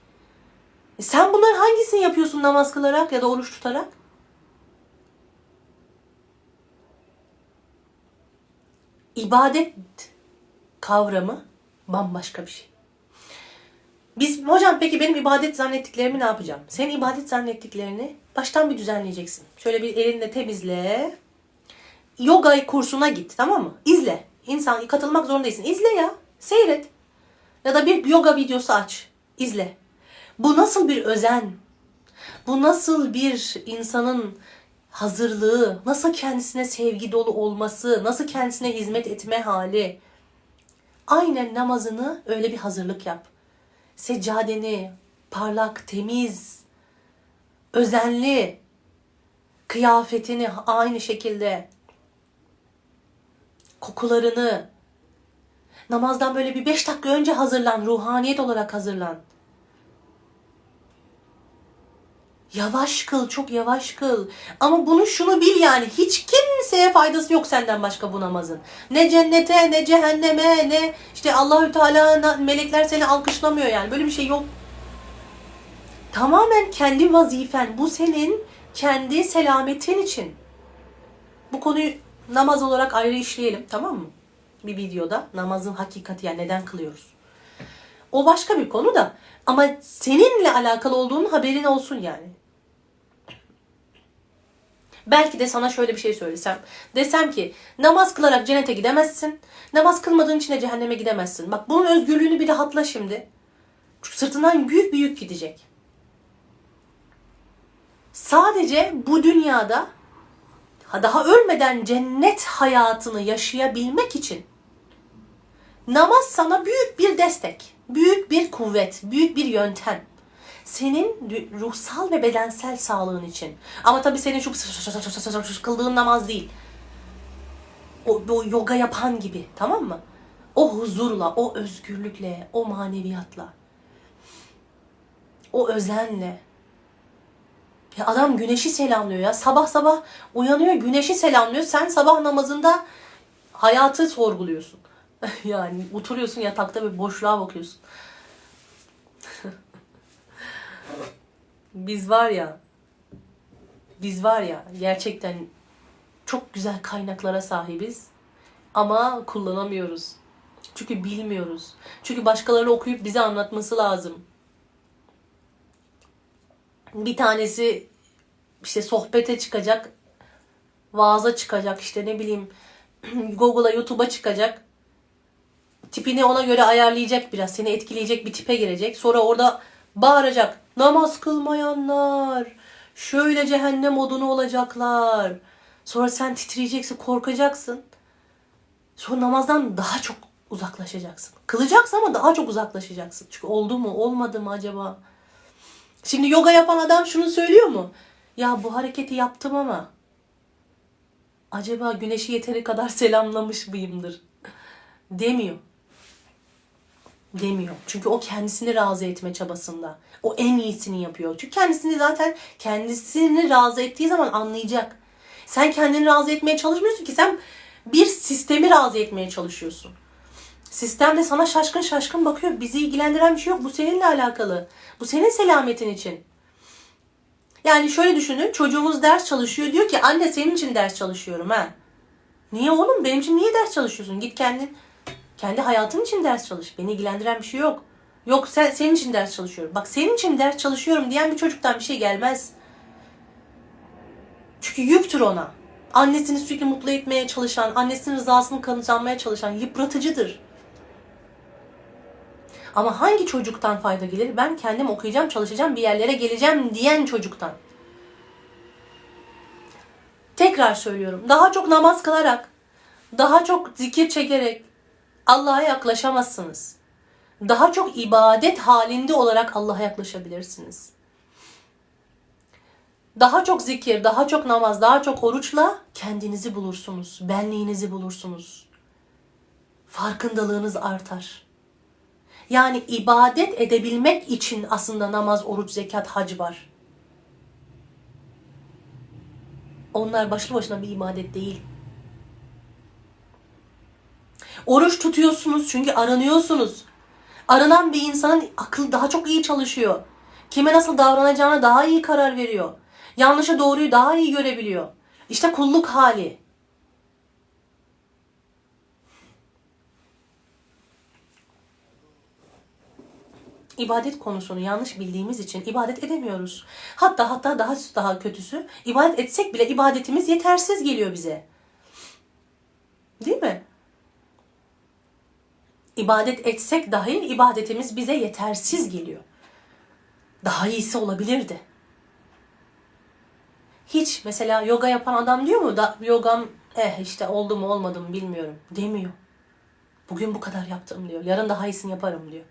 E sen bunların hangisini yapıyorsun namaz kılarak ya da oruç tutarak? İbadet kavramı bambaşka bir şey. Biz hocam peki benim ibadet zannettiklerimi ne yapacağım? Sen ibadet zannettiklerini baştan bir düzenleyeceksin. Şöyle bir elinde temizle. Yoga kursuna git tamam mı? İzle. İnsan katılmak zorunda değilsin. İzle ya. Seyret. Ya da bir yoga videosu aç. İzle. Bu nasıl bir özen? Bu nasıl bir insanın hazırlığı, nasıl kendisine sevgi dolu olması, nasıl kendisine hizmet etme hali. Aynen namazını öyle bir hazırlık yap seccadeni parlak, temiz, özenli, kıyafetini aynı şekilde, kokularını, namazdan böyle bir beş dakika önce hazırlan, ruhaniyet olarak hazırlan. Yavaş kıl, çok yavaş kıl. Ama bunu şunu bil yani hiç kimseye faydası yok senden başka bu namazın. Ne cennete, ne cehenneme, ne işte Allahü Teala melekler seni alkışlamıyor yani. Böyle bir şey yok. Tamamen kendi vazifen. Bu senin kendi selametin için. Bu konuyu namaz olarak ayrı işleyelim tamam mı? Bir videoda namazın hakikati yani neden kılıyoruz. O başka bir konu da ama seninle alakalı olduğunun haberin olsun yani. Belki de sana şöyle bir şey söylesem. Desem ki namaz kılarak cennete gidemezsin. Namaz kılmadığın için de cehenneme gidemezsin. Bak bunun özgürlüğünü bir rahatla şimdi. Çünkü sırtından büyük bir yük gidecek. Sadece bu dünyada daha ölmeden cennet hayatını yaşayabilmek için namaz sana büyük bir destek, büyük bir kuvvet, büyük bir yöntem senin ruhsal ve bedensel sağlığın için. Ama tabii senin şu kıldığın namaz değil. O, o yoga yapan gibi tamam mı? O huzurla, o özgürlükle, o maneviyatla. O özenle. Ya adam güneşi selamlıyor ya. Sabah sabah uyanıyor güneşi selamlıyor. Sen sabah namazında hayatı sorguluyorsun. *laughs* yani oturuyorsun yatakta bir boşluğa bakıyorsun. *laughs* Biz var ya biz var ya gerçekten çok güzel kaynaklara sahibiz ama kullanamıyoruz. Çünkü bilmiyoruz. Çünkü başkaları okuyup bize anlatması lazım. Bir tanesi işte sohbete çıkacak, vaaza çıkacak, işte ne bileyim *clears throat* Google'a, YouTube'a çıkacak. Tipini ona göre ayarlayacak biraz. Seni etkileyecek bir tipe girecek. Sonra orada bağıracak. Namaz kılmayanlar şöyle cehennem odunu olacaklar. Sonra sen titreyeceksin, korkacaksın. Sonra namazdan daha çok uzaklaşacaksın. Kılacaksın ama daha çok uzaklaşacaksın. Çünkü oldu mu olmadı mı acaba? Şimdi yoga yapan adam şunu söylüyor mu? Ya bu hareketi yaptım ama acaba güneşi yeteri kadar *laughs* selamlamış mıyımdır? Demiyor. Demiyor. Çünkü o kendisini razı etme çabasında. O en iyisini yapıyor. Çünkü kendisini zaten kendisini razı ettiği zaman anlayacak. Sen kendini razı etmeye çalışmıyorsun ki sen bir sistemi razı etmeye çalışıyorsun. Sistem de sana şaşkın şaşkın bakıyor. Bizi ilgilendiren bir şey yok. Bu seninle alakalı. Bu senin selametin için. Yani şöyle düşünün. Çocuğumuz ders çalışıyor. Diyor ki anne senin için ders çalışıyorum ha. Niye oğlum? Benim için niye ders çalışıyorsun? Git kendin kendi hayatın için ders çalış. Beni ilgilendiren bir şey yok. Yok sen senin için ders çalışıyorum. Bak senin için ders çalışıyorum diyen bir çocuktan bir şey gelmez. Çünkü yüktür ona. Annesini sürekli mutlu etmeye çalışan, annesinin rızasını kazanmaya çalışan yıpratıcıdır. Ama hangi çocuktan fayda gelir? Ben kendim okuyacağım, çalışacağım, bir yerlere geleceğim diyen çocuktan. Tekrar söylüyorum. Daha çok namaz kılarak, daha çok zikir çekerek Allah'a yaklaşamazsınız. Daha çok ibadet halinde olarak Allah'a yaklaşabilirsiniz. Daha çok zikir, daha çok namaz, daha çok oruçla kendinizi bulursunuz. Benliğinizi bulursunuz. Farkındalığınız artar. Yani ibadet edebilmek için aslında namaz, oruç, zekat, hac var. Onlar başlı başına bir ibadet değil. Oruç tutuyorsunuz çünkü aranıyorsunuz. Aranan bir insanın akıl daha çok iyi çalışıyor. Kime nasıl davranacağına daha iyi karar veriyor. Yanlışı doğruyu daha iyi görebiliyor. İşte kulluk hali. İbadet konusunu yanlış bildiğimiz için ibadet edemiyoruz. Hatta hatta daha daha kötüsü ibadet etsek bile ibadetimiz yetersiz geliyor bize. Değil mi? İbadet etsek dahi ibadetimiz bize yetersiz geliyor. Daha iyisi olabilirdi. Hiç mesela yoga yapan adam diyor mu da yogam eh işte oldu mu olmadı mı bilmiyorum demiyor. Bugün bu kadar yaptım diyor. Yarın daha iyisini yaparım diyor.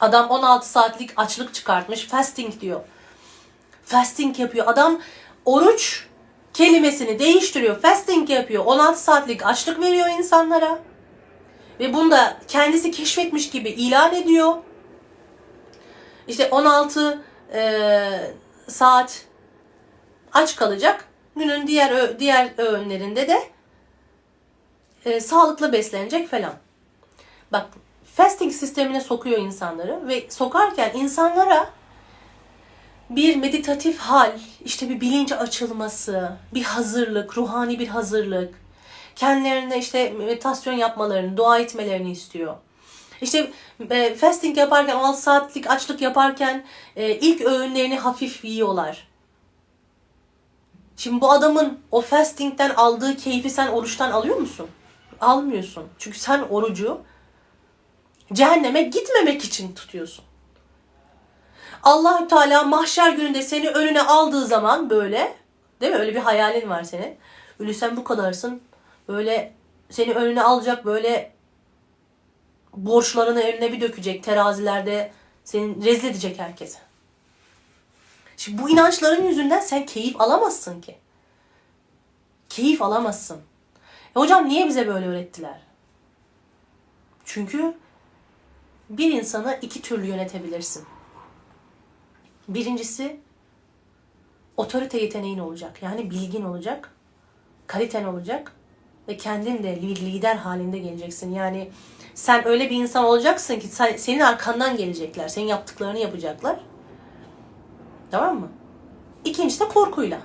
Adam 16 saatlik açlık çıkartmış. Fasting diyor. Fasting yapıyor. Adam oruç kelimesini değiştiriyor. Fasting yapıyor. 16 saatlik açlık veriyor insanlara. Ve bunu da kendisi keşfetmiş gibi ilan ediyor. İşte 16 e, saat aç kalacak. Günün diğer diğer öğünlerinde de e, sağlıklı beslenecek falan. Bak fasting sistemine sokuyor insanları ve sokarken insanlara bir meditatif hal, işte bir bilinç açılması, bir hazırlık, ruhani bir hazırlık, kendilerine işte meditasyon yapmalarını, dua etmelerini istiyor. İşte e, fasting yaparken, 16 saatlik açlık yaparken e, ilk öğünlerini hafif yiyorlar. Şimdi bu adamın o fastingten aldığı keyfi sen oruçtan alıyor musun? Almıyorsun. Çünkü sen orucu cehenneme gitmemek için tutuyorsun. Allah Teala mahşer gününde seni önüne aldığı zaman böyle değil mi? Öyle bir hayalin var senin. Öyle sen bu kadarsın. Böyle seni önüne alacak böyle borçlarını eline bir dökecek terazilerde seni rezil edecek herkese. Şimdi bu inançların yüzünden sen keyif alamazsın ki. Keyif alamazsın. E hocam niye bize böyle öğrettiler? Çünkü bir insanı iki türlü yönetebilirsin. Birincisi otorite yeteneğin olacak. Yani bilgin olacak. Kaliten olacak. Ve kendin de lider halinde geleceksin. Yani sen öyle bir insan olacaksın ki sen, senin arkandan gelecekler. Senin yaptıklarını yapacaklar. Tamam mı? İkincisi de korkuyla.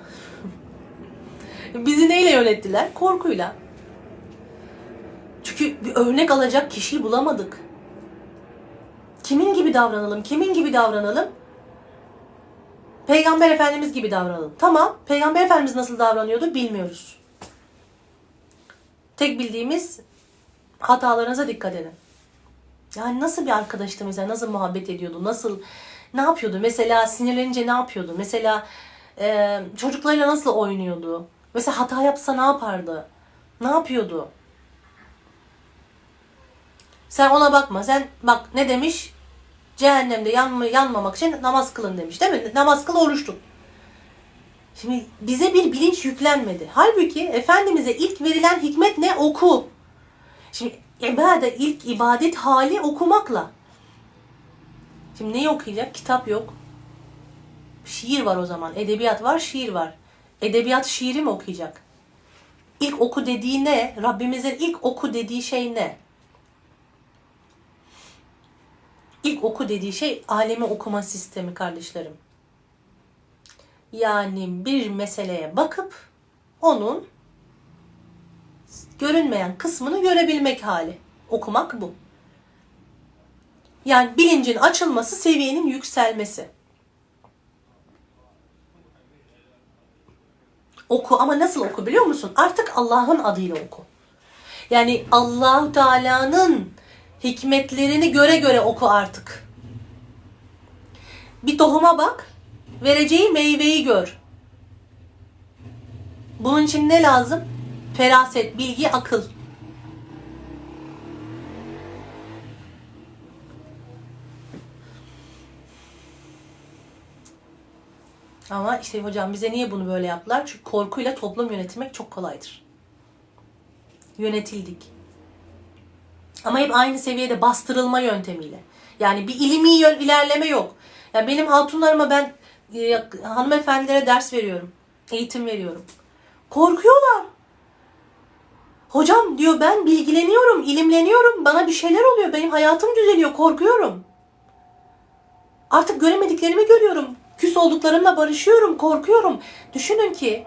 *laughs* Bizi neyle yönettiler? Korkuyla. Çünkü bir örnek alacak kişiyi bulamadık. Kimin gibi davranalım? Kimin gibi davranalım? Peygamber Efendimiz gibi davranalım. Tamam. Peygamber Efendimiz nasıl davranıyordu bilmiyoruz. Tek bildiğimiz hatalarınıza dikkat edin. Yani nasıl bir arkadaştı mesela? Nasıl muhabbet ediyordu? Nasıl ne yapıyordu? Mesela sinirlenince ne yapıyordu? Mesela e, çocuklarıyla nasıl oynuyordu? Mesela hata yapsa ne yapardı? Ne yapıyordu? Sen ona bakma. Sen bak ne demiş? Cehennemde yanma, yanmamak için namaz kılın demiş değil mi? Namaz kıl oruç tut. Şimdi bize bir bilinç yüklenmedi. Halbuki Efendimiz'e ilk verilen hikmet ne? Oku. Şimdi ibadet, ilk ibadet hali okumakla. Şimdi neyi okuyacak? Kitap yok. Şiir var o zaman. Edebiyat var, şiir var. Edebiyat şiiri mi okuyacak? İlk oku dediği ne? Rabbimizin ilk oku dediği şey ne? İlk oku dediği şey alemi okuma sistemi kardeşlerim. Yani bir meseleye bakıp onun görünmeyen kısmını görebilmek hali. Okumak bu. Yani bilincin açılması, seviyenin yükselmesi. Oku ama nasıl oku biliyor musun? Artık Allah'ın adıyla oku. Yani Allahu Teala'nın hikmetlerini göre göre oku artık. Bir tohuma bak, vereceği meyveyi gör. Bunun için ne lazım? Feraset, bilgi, akıl. Ama işte hocam bize niye bunu böyle yaptılar? Çünkü korkuyla toplum yönetmek çok kolaydır. Yönetildik. Ama hep aynı seviyede bastırılma yöntemiyle. Yani bir ilmi yön ilerleme yok. Yani benim hatunlarıma ben e, hanımefendilere ders veriyorum. Eğitim veriyorum. Korkuyorlar. Hocam diyor ben bilgileniyorum, ilimleniyorum. Bana bir şeyler oluyor. Benim hayatım düzeliyor. Korkuyorum. Artık göremediklerimi görüyorum. Küs olduklarımla barışıyorum, korkuyorum. Düşünün ki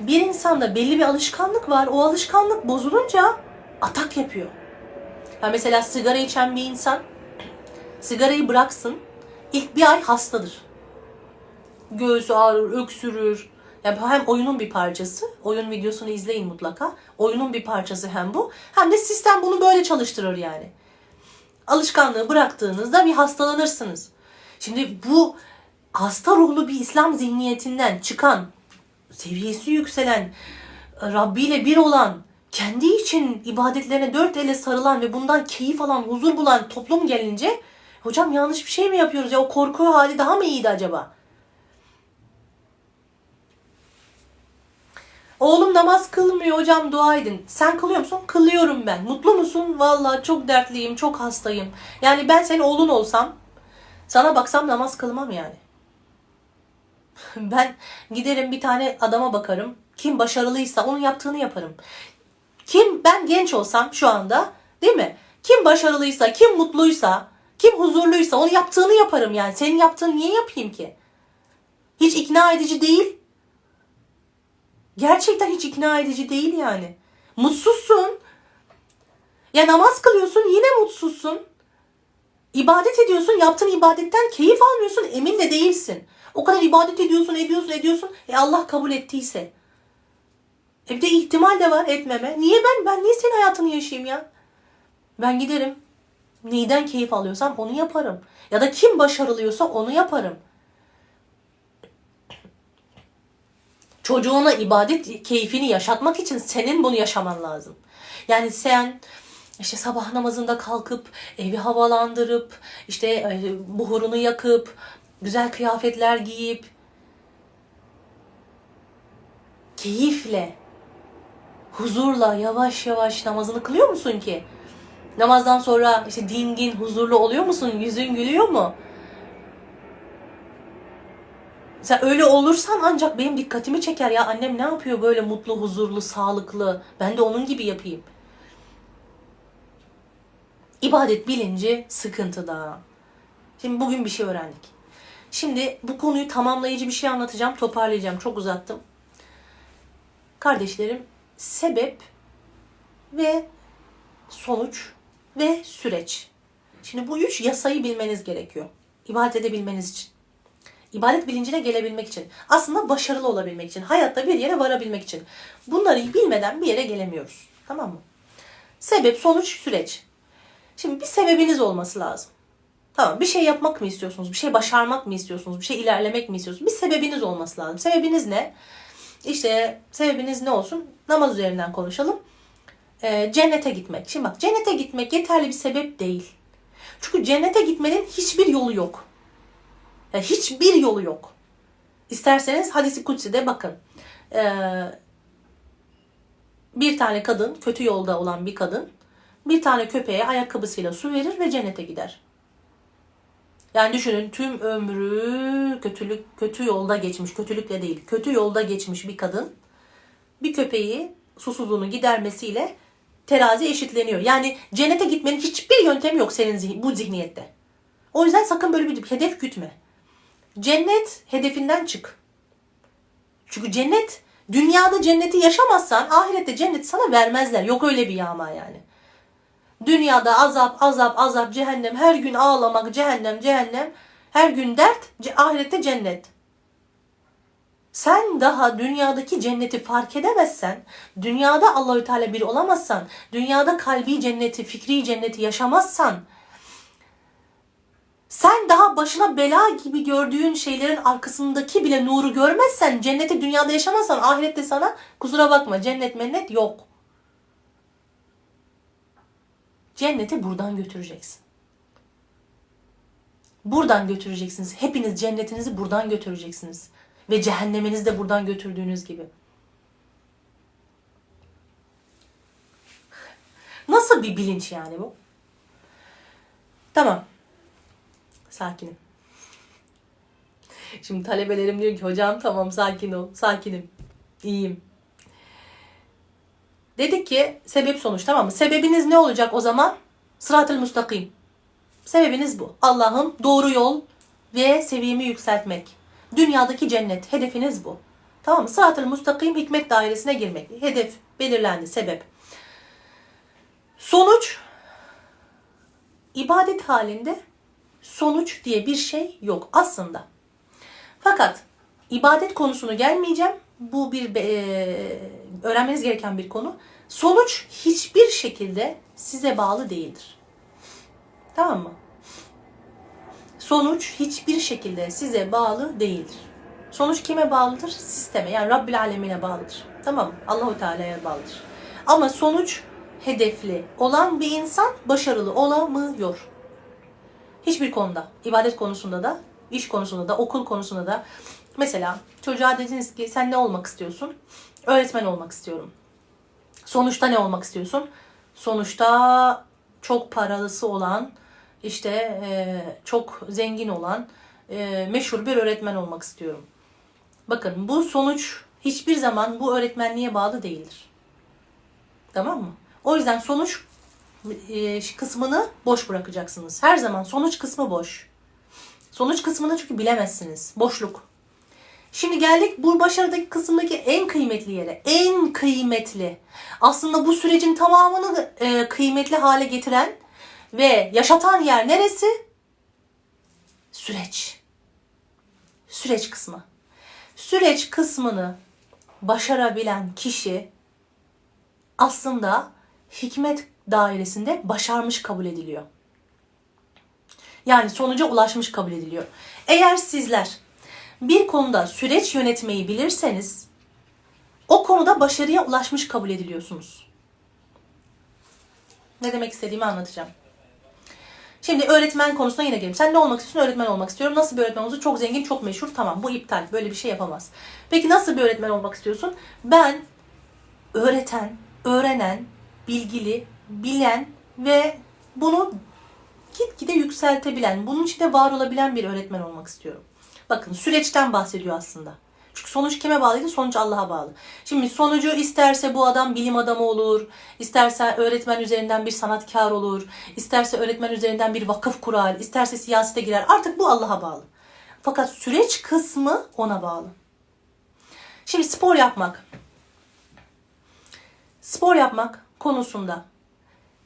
bir insanda belli bir alışkanlık var. O alışkanlık bozulunca atak yapıyor. Ya mesela sigara içen bir insan sigarayı bıraksın. ilk bir ay hastadır. Göğsü ağrır, öksürür. Yani hem oyunun bir parçası. Oyun videosunu izleyin mutlaka. Oyunun bir parçası hem bu. Hem de sistem bunu böyle çalıştırır yani. Alışkanlığı bıraktığınızda bir hastalanırsınız. Şimdi bu hasta ruhlu bir İslam zihniyetinden çıkan, seviyesi yükselen, Rabbi ile bir olan, kendi için ibadetlerine dört ele sarılan ve bundan keyif alan, huzur bulan toplum gelince hocam yanlış bir şey mi yapıyoruz ya o korku hali daha mı iyiydi acaba? Oğlum namaz kılmıyor hocam dua edin. Sen kılıyor musun? Kılıyorum ben. Mutlu musun? Vallahi çok dertliyim, çok hastayım. Yani ben senin oğlun olsam, sana baksam namaz kılmam yani. *laughs* Ben giderim bir tane adama bakarım. Kim başarılıysa onun yaptığını yaparım. Kim ben genç olsam şu anda değil mi? Kim başarılıysa, kim mutluysa, kim huzurluysa onu yaptığını yaparım yani. Senin yaptığını niye yapayım ki? Hiç ikna edici değil. Gerçekten hiç ikna edici değil yani. Mutsuzsun. Ya namaz kılıyorsun yine mutsuzsun. İbadet ediyorsun, yaptığın ibadetten keyif almıyorsun, emin de değilsin. O kadar ibadet ediyorsun, ediyorsun, ediyorsun. E Allah kabul ettiyse. E bir de ihtimal de var etmeme. Niye ben? Ben niye senin hayatını yaşayayım ya? Ben giderim. Neyden keyif alıyorsam onu yaparım. Ya da kim başarılıyorsa onu yaparım. Çocuğuna ibadet keyfini yaşatmak için senin bunu yaşaman lazım. Yani sen işte sabah namazında kalkıp evi havalandırıp işte e, buhurunu yakıp güzel kıyafetler giyip keyifle huzurla yavaş yavaş namazını kılıyor musun ki? Namazdan sonra işte dingin, huzurlu oluyor musun? Yüzün gülüyor mu? Sen öyle olursan ancak benim dikkatimi çeker ya annem ne yapıyor böyle mutlu, huzurlu, sağlıklı. Ben de onun gibi yapayım. İbadet bilinci sıkıntıda. Şimdi bugün bir şey öğrendik. Şimdi bu konuyu tamamlayıcı bir şey anlatacağım, toparlayacağım. Çok uzattım. Kardeşlerim, sebep ve sonuç ve süreç. Şimdi bu üç yasayı bilmeniz gerekiyor. İbadet edebilmeniz için. İbadet bilincine gelebilmek için. Aslında başarılı olabilmek için. Hayatta bir yere varabilmek için. Bunları bilmeden bir yere gelemiyoruz. Tamam mı? Sebep, sonuç, süreç. Şimdi bir sebebiniz olması lazım. Tamam bir şey yapmak mı istiyorsunuz? Bir şey başarmak mı istiyorsunuz? Bir şey ilerlemek mi istiyorsunuz? Bir sebebiniz olması lazım. Sebebiniz ne? İşte sebebiniz ne olsun? Namaz üzerinden konuşalım. Ee, cennete gitmek. Şimdi bak cennete gitmek yeterli bir sebep değil. Çünkü cennete gitmenin hiçbir yolu yok. Yani hiçbir yolu yok. İsterseniz hadisi kutsi'de bakın. Ee, bir tane kadın, kötü yolda olan bir kadın bir tane köpeğe ayakkabısıyla su verir ve cennete gider. Yani düşünün tüm ömrü kötülük kötü yolda geçmiş, kötülükle değil, kötü yolda geçmiş bir kadın bir köpeği susuzluğunu gidermesiyle terazi eşitleniyor. Yani cennete gitmenin hiçbir yöntemi yok senin zihni, bu zihniyette. O yüzden sakın böyle bir hedef gütme. Cennet hedefinden çık. Çünkü cennet dünyada cenneti yaşamazsan ahirette cenneti sana vermezler. Yok öyle bir yağma yani. Dünyada azap, azap, azap, cehennem, her gün ağlamak, cehennem, cehennem, her gün dert, ahirette cennet. Sen daha dünyadaki cenneti fark edemezsen, dünyada Allahü Teala bir olamazsan, dünyada kalbi cenneti, fikri cenneti yaşamazsan, sen daha başına bela gibi gördüğün şeylerin arkasındaki bile nuru görmezsen, cenneti dünyada yaşamazsan ahirette sana kusura bakma cennet mennet yok. Cennete buradan götüreceksin. Buradan götüreceksiniz. Hepiniz cennetinizi buradan götüreceksiniz. Ve cehenneminizi de buradan götürdüğünüz gibi. Nasıl bir bilinç yani bu? Tamam. Sakinim. Şimdi talebelerim diyor ki hocam tamam sakin ol. Sakinim. İyiyim. Dedik ki sebep sonuç tamam mı? Sebebiniz ne olacak o zaman? Sırat-ı müstakim. Sebebiniz bu. Allah'ım doğru yol ve seviyemi yükseltmek. Dünyadaki cennet. Hedefiniz bu. Tamam mı? Sırat-ı müstakim hikmet dairesine girmek. Hedef belirlendi. Sebep. Sonuç ibadet halinde sonuç diye bir şey yok aslında. Fakat ibadet konusunu gelmeyeceğim. Bu bir e, öğrenmeniz gereken bir konu. Sonuç hiçbir şekilde size bağlı değildir. Tamam mı? Sonuç hiçbir şekilde size bağlı değildir. Sonuç kime bağlıdır? Sisteme yani Rabbil Alemine bağlıdır. Tamam mı? Allahu Teala'ya bağlıdır. Ama sonuç hedefli olan bir insan başarılı olamıyor. Hiçbir konuda, ibadet konusunda da, iş konusunda da, okul konusunda da. Mesela çocuğa dediniz ki sen ne olmak istiyorsun? Öğretmen olmak istiyorum. Sonuçta ne olmak istiyorsun? Sonuçta çok paralısı olan, işte e, çok zengin olan, e, meşhur bir öğretmen olmak istiyorum. Bakın bu sonuç hiçbir zaman bu öğretmenliğe bağlı değildir. Tamam mı? O yüzden sonuç e, kısmını boş bırakacaksınız. Her zaman sonuç kısmı boş. Sonuç kısmını çünkü bilemezsiniz. Boşluk. Şimdi geldik bu başarıdaki kısımdaki en kıymetli yere. En kıymetli. Aslında bu sürecin tamamını e, kıymetli hale getiren ve yaşatan yer neresi? Süreç. Süreç kısmı. Süreç kısmını başarabilen kişi aslında hikmet dairesinde başarmış kabul ediliyor. Yani sonuca ulaşmış kabul ediliyor. Eğer sizler bir konuda süreç yönetmeyi bilirseniz o konuda başarıya ulaşmış kabul ediliyorsunuz. Ne demek istediğimi anlatacağım. Şimdi öğretmen konusuna yine gelelim. Sen ne olmak istiyorsun? Öğretmen olmak istiyorum. Nasıl bir öğretmen olursa çok zengin, çok meşhur. Tamam bu iptal. Böyle bir şey yapamaz. Peki nasıl bir öğretmen olmak istiyorsun? Ben öğreten, öğrenen, bilgili, bilen ve bunu gitgide yükseltebilen, bunun içinde var olabilen bir öğretmen olmak istiyorum. Bakın süreçten bahsediyor aslında. Çünkü sonuç kime bağlıydı? Sonuç Allah'a bağlı. Şimdi sonucu isterse bu adam bilim adamı olur, isterse öğretmen üzerinden bir sanatkar olur, isterse öğretmen üzerinden bir vakıf kurar, isterse siyasete girer. Artık bu Allah'a bağlı. Fakat süreç kısmı ona bağlı. Şimdi spor yapmak. Spor yapmak konusunda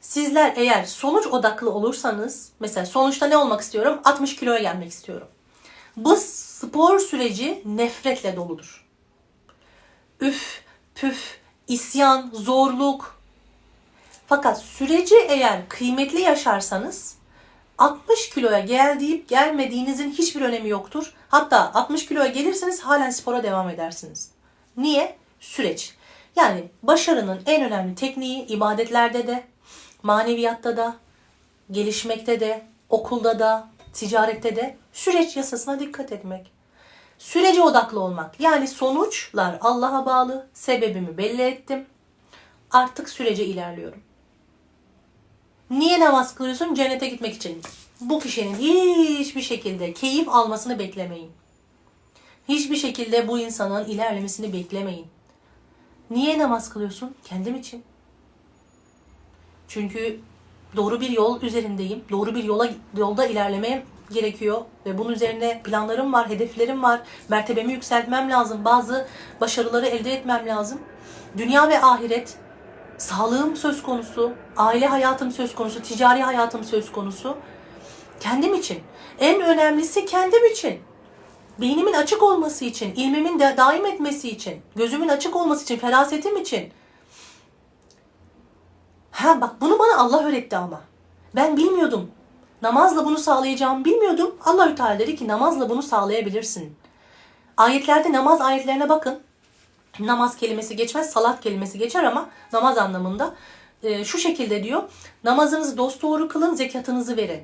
sizler eğer sonuç odaklı olursanız, mesela sonuçta ne olmak istiyorum? 60 kiloya gelmek istiyorum. Bu spor süreci nefretle doludur. Üf, püf, isyan, zorluk. Fakat süreci eğer kıymetli yaşarsanız 60 kiloya gel deyip gelmediğinizin hiçbir önemi yoktur. Hatta 60 kiloya gelirseniz halen spora devam edersiniz. Niye? Süreç. Yani başarının en önemli tekniği ibadetlerde de, maneviyatta da, gelişmekte de, okulda da, ticarette de süreç yasasına dikkat etmek. Sürece odaklı olmak. Yani sonuçlar Allah'a bağlı. Sebebimi belli ettim. Artık sürece ilerliyorum. Niye namaz kılıyorsun? Cennete gitmek için. Bu kişinin hiçbir şekilde keyif almasını beklemeyin. Hiçbir şekilde bu insanın ilerlemesini beklemeyin. Niye namaz kılıyorsun? Kendim için. Çünkü doğru bir yol üzerindeyim. Doğru bir yola yolda ilerlemeye gerekiyor ve bunun üzerine planlarım var, hedeflerim var. Mertebemi yükseltmem lazım. Bazı başarıları elde etmem lazım. Dünya ve ahiret sağlığım söz konusu, aile hayatım söz konusu, ticari hayatım söz konusu. Kendim için. En önemlisi kendim için. Beynimin açık olması için, ilmimin de daim etmesi için, gözümün açık olması için, ferasetim için. Ha bak bunu bana Allah öğretti ama. Ben bilmiyordum. Namazla bunu sağlayacağımı bilmiyordum. Allahü Teala dedi ki namazla bunu sağlayabilirsin. Ayetlerde namaz ayetlerine bakın. Namaz kelimesi geçmez, salat kelimesi geçer ama namaz anlamında e, şu şekilde diyor. Namazınızı dosdoğru kılın, zekatınızı verin.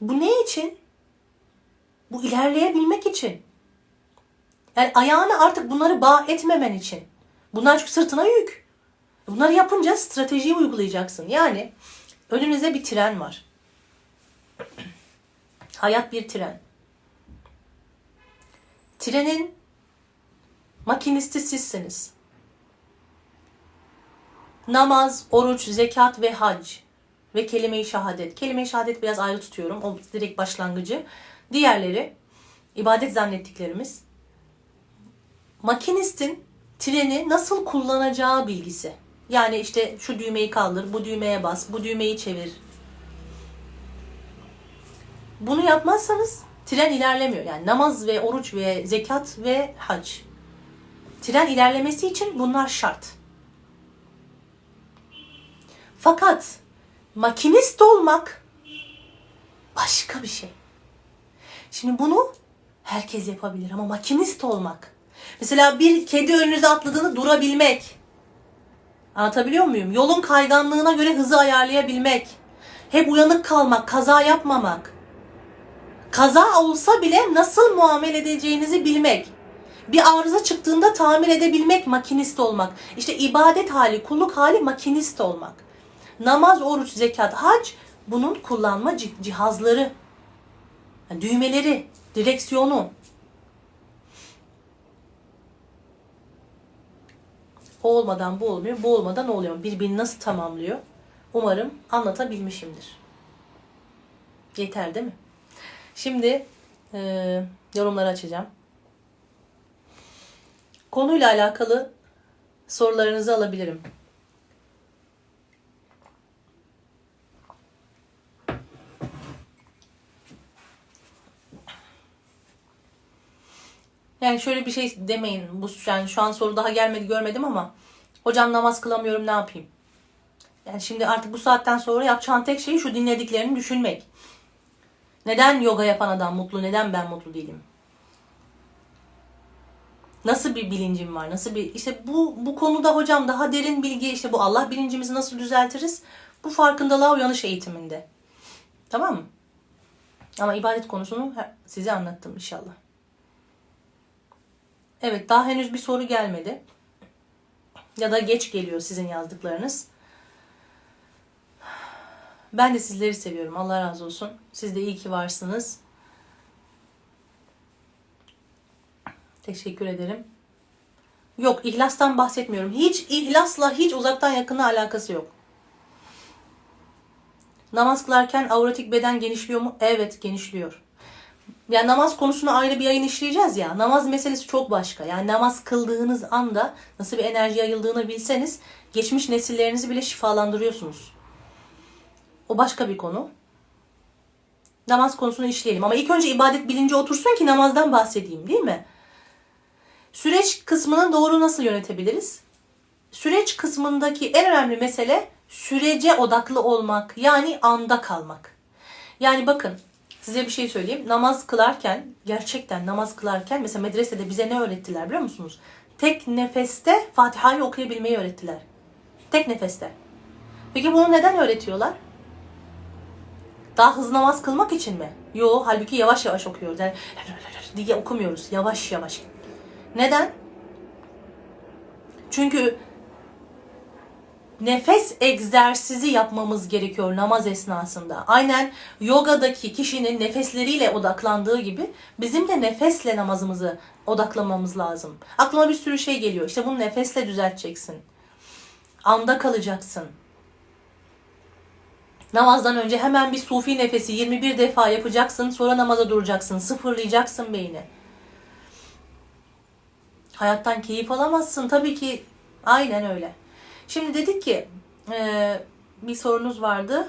Bu ne için? Bu ilerleyebilmek için. Yani ayağını artık bunları bağ etmemen için. Bunlar çünkü sırtına yük. Bunları yapınca stratejiyi uygulayacaksın. Yani önünüzde bir tren var. Hayat bir tren. Trenin makinisti sizsiniz. Namaz, oruç, zekat ve hac ve kelime-i şehadet. Kelime-i şehadet biraz ayrı tutuyorum. O direkt başlangıcı. Diğerleri ibadet zannettiklerimiz. Makinistin treni nasıl kullanacağı bilgisi. Yani işte şu düğmeyi kaldır, bu düğmeye bas, bu düğmeyi çevir. Bunu yapmazsanız tren ilerlemiyor. Yani namaz ve oruç ve zekat ve hac. Tren ilerlemesi için bunlar şart. Fakat makinist olmak başka bir şey. Şimdi bunu herkes yapabilir ama makinist olmak. Mesela bir kedi önünüze atladığını durabilmek. Anlatabiliyor muyum? Yolun kayganlığına göre hızı ayarlayabilmek. Hep uyanık kalmak, kaza yapmamak. Kaza olsa bile nasıl muamele edeceğinizi bilmek. Bir arıza çıktığında tamir edebilmek, makinist olmak. İşte ibadet hali, kulluk hali makinist olmak. Namaz, oruç, zekat, hac bunun kullanma cihazları. Yani düğmeleri, direksiyonu. O olmadan bu olmuyor, bu olmadan oluyor. Birbirini nasıl tamamlıyor? Umarım anlatabilmişimdir. Yeter değil mi? Şimdi e, yorumları açacağım. Konuyla alakalı sorularınızı alabilirim. Yani şöyle bir şey demeyin. Bu yani şu an soru daha gelmedi görmedim ama hocam namaz kılamıyorum ne yapayım? Yani şimdi artık bu saatten sonra yapacağın tek şey şu dinlediklerini düşünmek. Neden yoga yapan adam mutlu? Neden ben mutlu değilim? Nasıl bir bilincim var? Nasıl bir işte bu bu konuda hocam daha derin bilgi işte bu Allah bilincimizi nasıl düzeltiriz? Bu farkındalığa uyanış eğitiminde. Tamam mı? Ama ibadet konusunu size anlattım inşallah. Evet daha henüz bir soru gelmedi. Ya da geç geliyor sizin yazdıklarınız. Ben de sizleri seviyorum. Allah razı olsun. Siz de iyi ki varsınız. Teşekkür ederim. Yok ihlastan bahsetmiyorum. Hiç ihlasla hiç uzaktan yakına alakası yok. Namaz kılarken avratik beden genişliyor mu? Evet genişliyor. Yani namaz konusunu ayrı bir yayın işleyeceğiz ya. Namaz meselesi çok başka. Yani namaz kıldığınız anda nasıl bir enerji yayıldığını bilseniz geçmiş nesillerinizi bile şifalandırıyorsunuz. O başka bir konu. Namaz konusunu işleyelim. Ama ilk önce ibadet bilinci otursun ki namazdan bahsedeyim değil mi? Süreç kısmını doğru nasıl yönetebiliriz? Süreç kısmındaki en önemli mesele Sürece odaklı olmak yani anda kalmak. Yani bakın size bir şey söyleyeyim. Namaz kılarken gerçekten namaz kılarken mesela medresede bize ne öğrettiler biliyor musunuz? Tek nefeste Fatiha'yı okuyabilmeyi öğrettiler. Tek nefeste. Peki bunu neden öğretiyorlar? Daha hızlı namaz kılmak için mi? Yo, halbuki yavaş yavaş okuyoruz. Yani *laughs* diye okumuyoruz. Yavaş yavaş. Neden? Çünkü nefes egzersizi yapmamız gerekiyor namaz esnasında. Aynen yogadaki kişinin nefesleriyle odaklandığı gibi bizim de nefesle namazımızı odaklamamız lazım. Aklıma bir sürü şey geliyor. İşte bunu nefesle düzelteceksin. Anda kalacaksın. Namazdan önce hemen bir sufi nefesi 21 defa yapacaksın. Sonra namaza duracaksın. Sıfırlayacaksın beyni. Hayattan keyif alamazsın. Tabii ki aynen öyle. Şimdi dedik ki e, bir sorunuz vardı.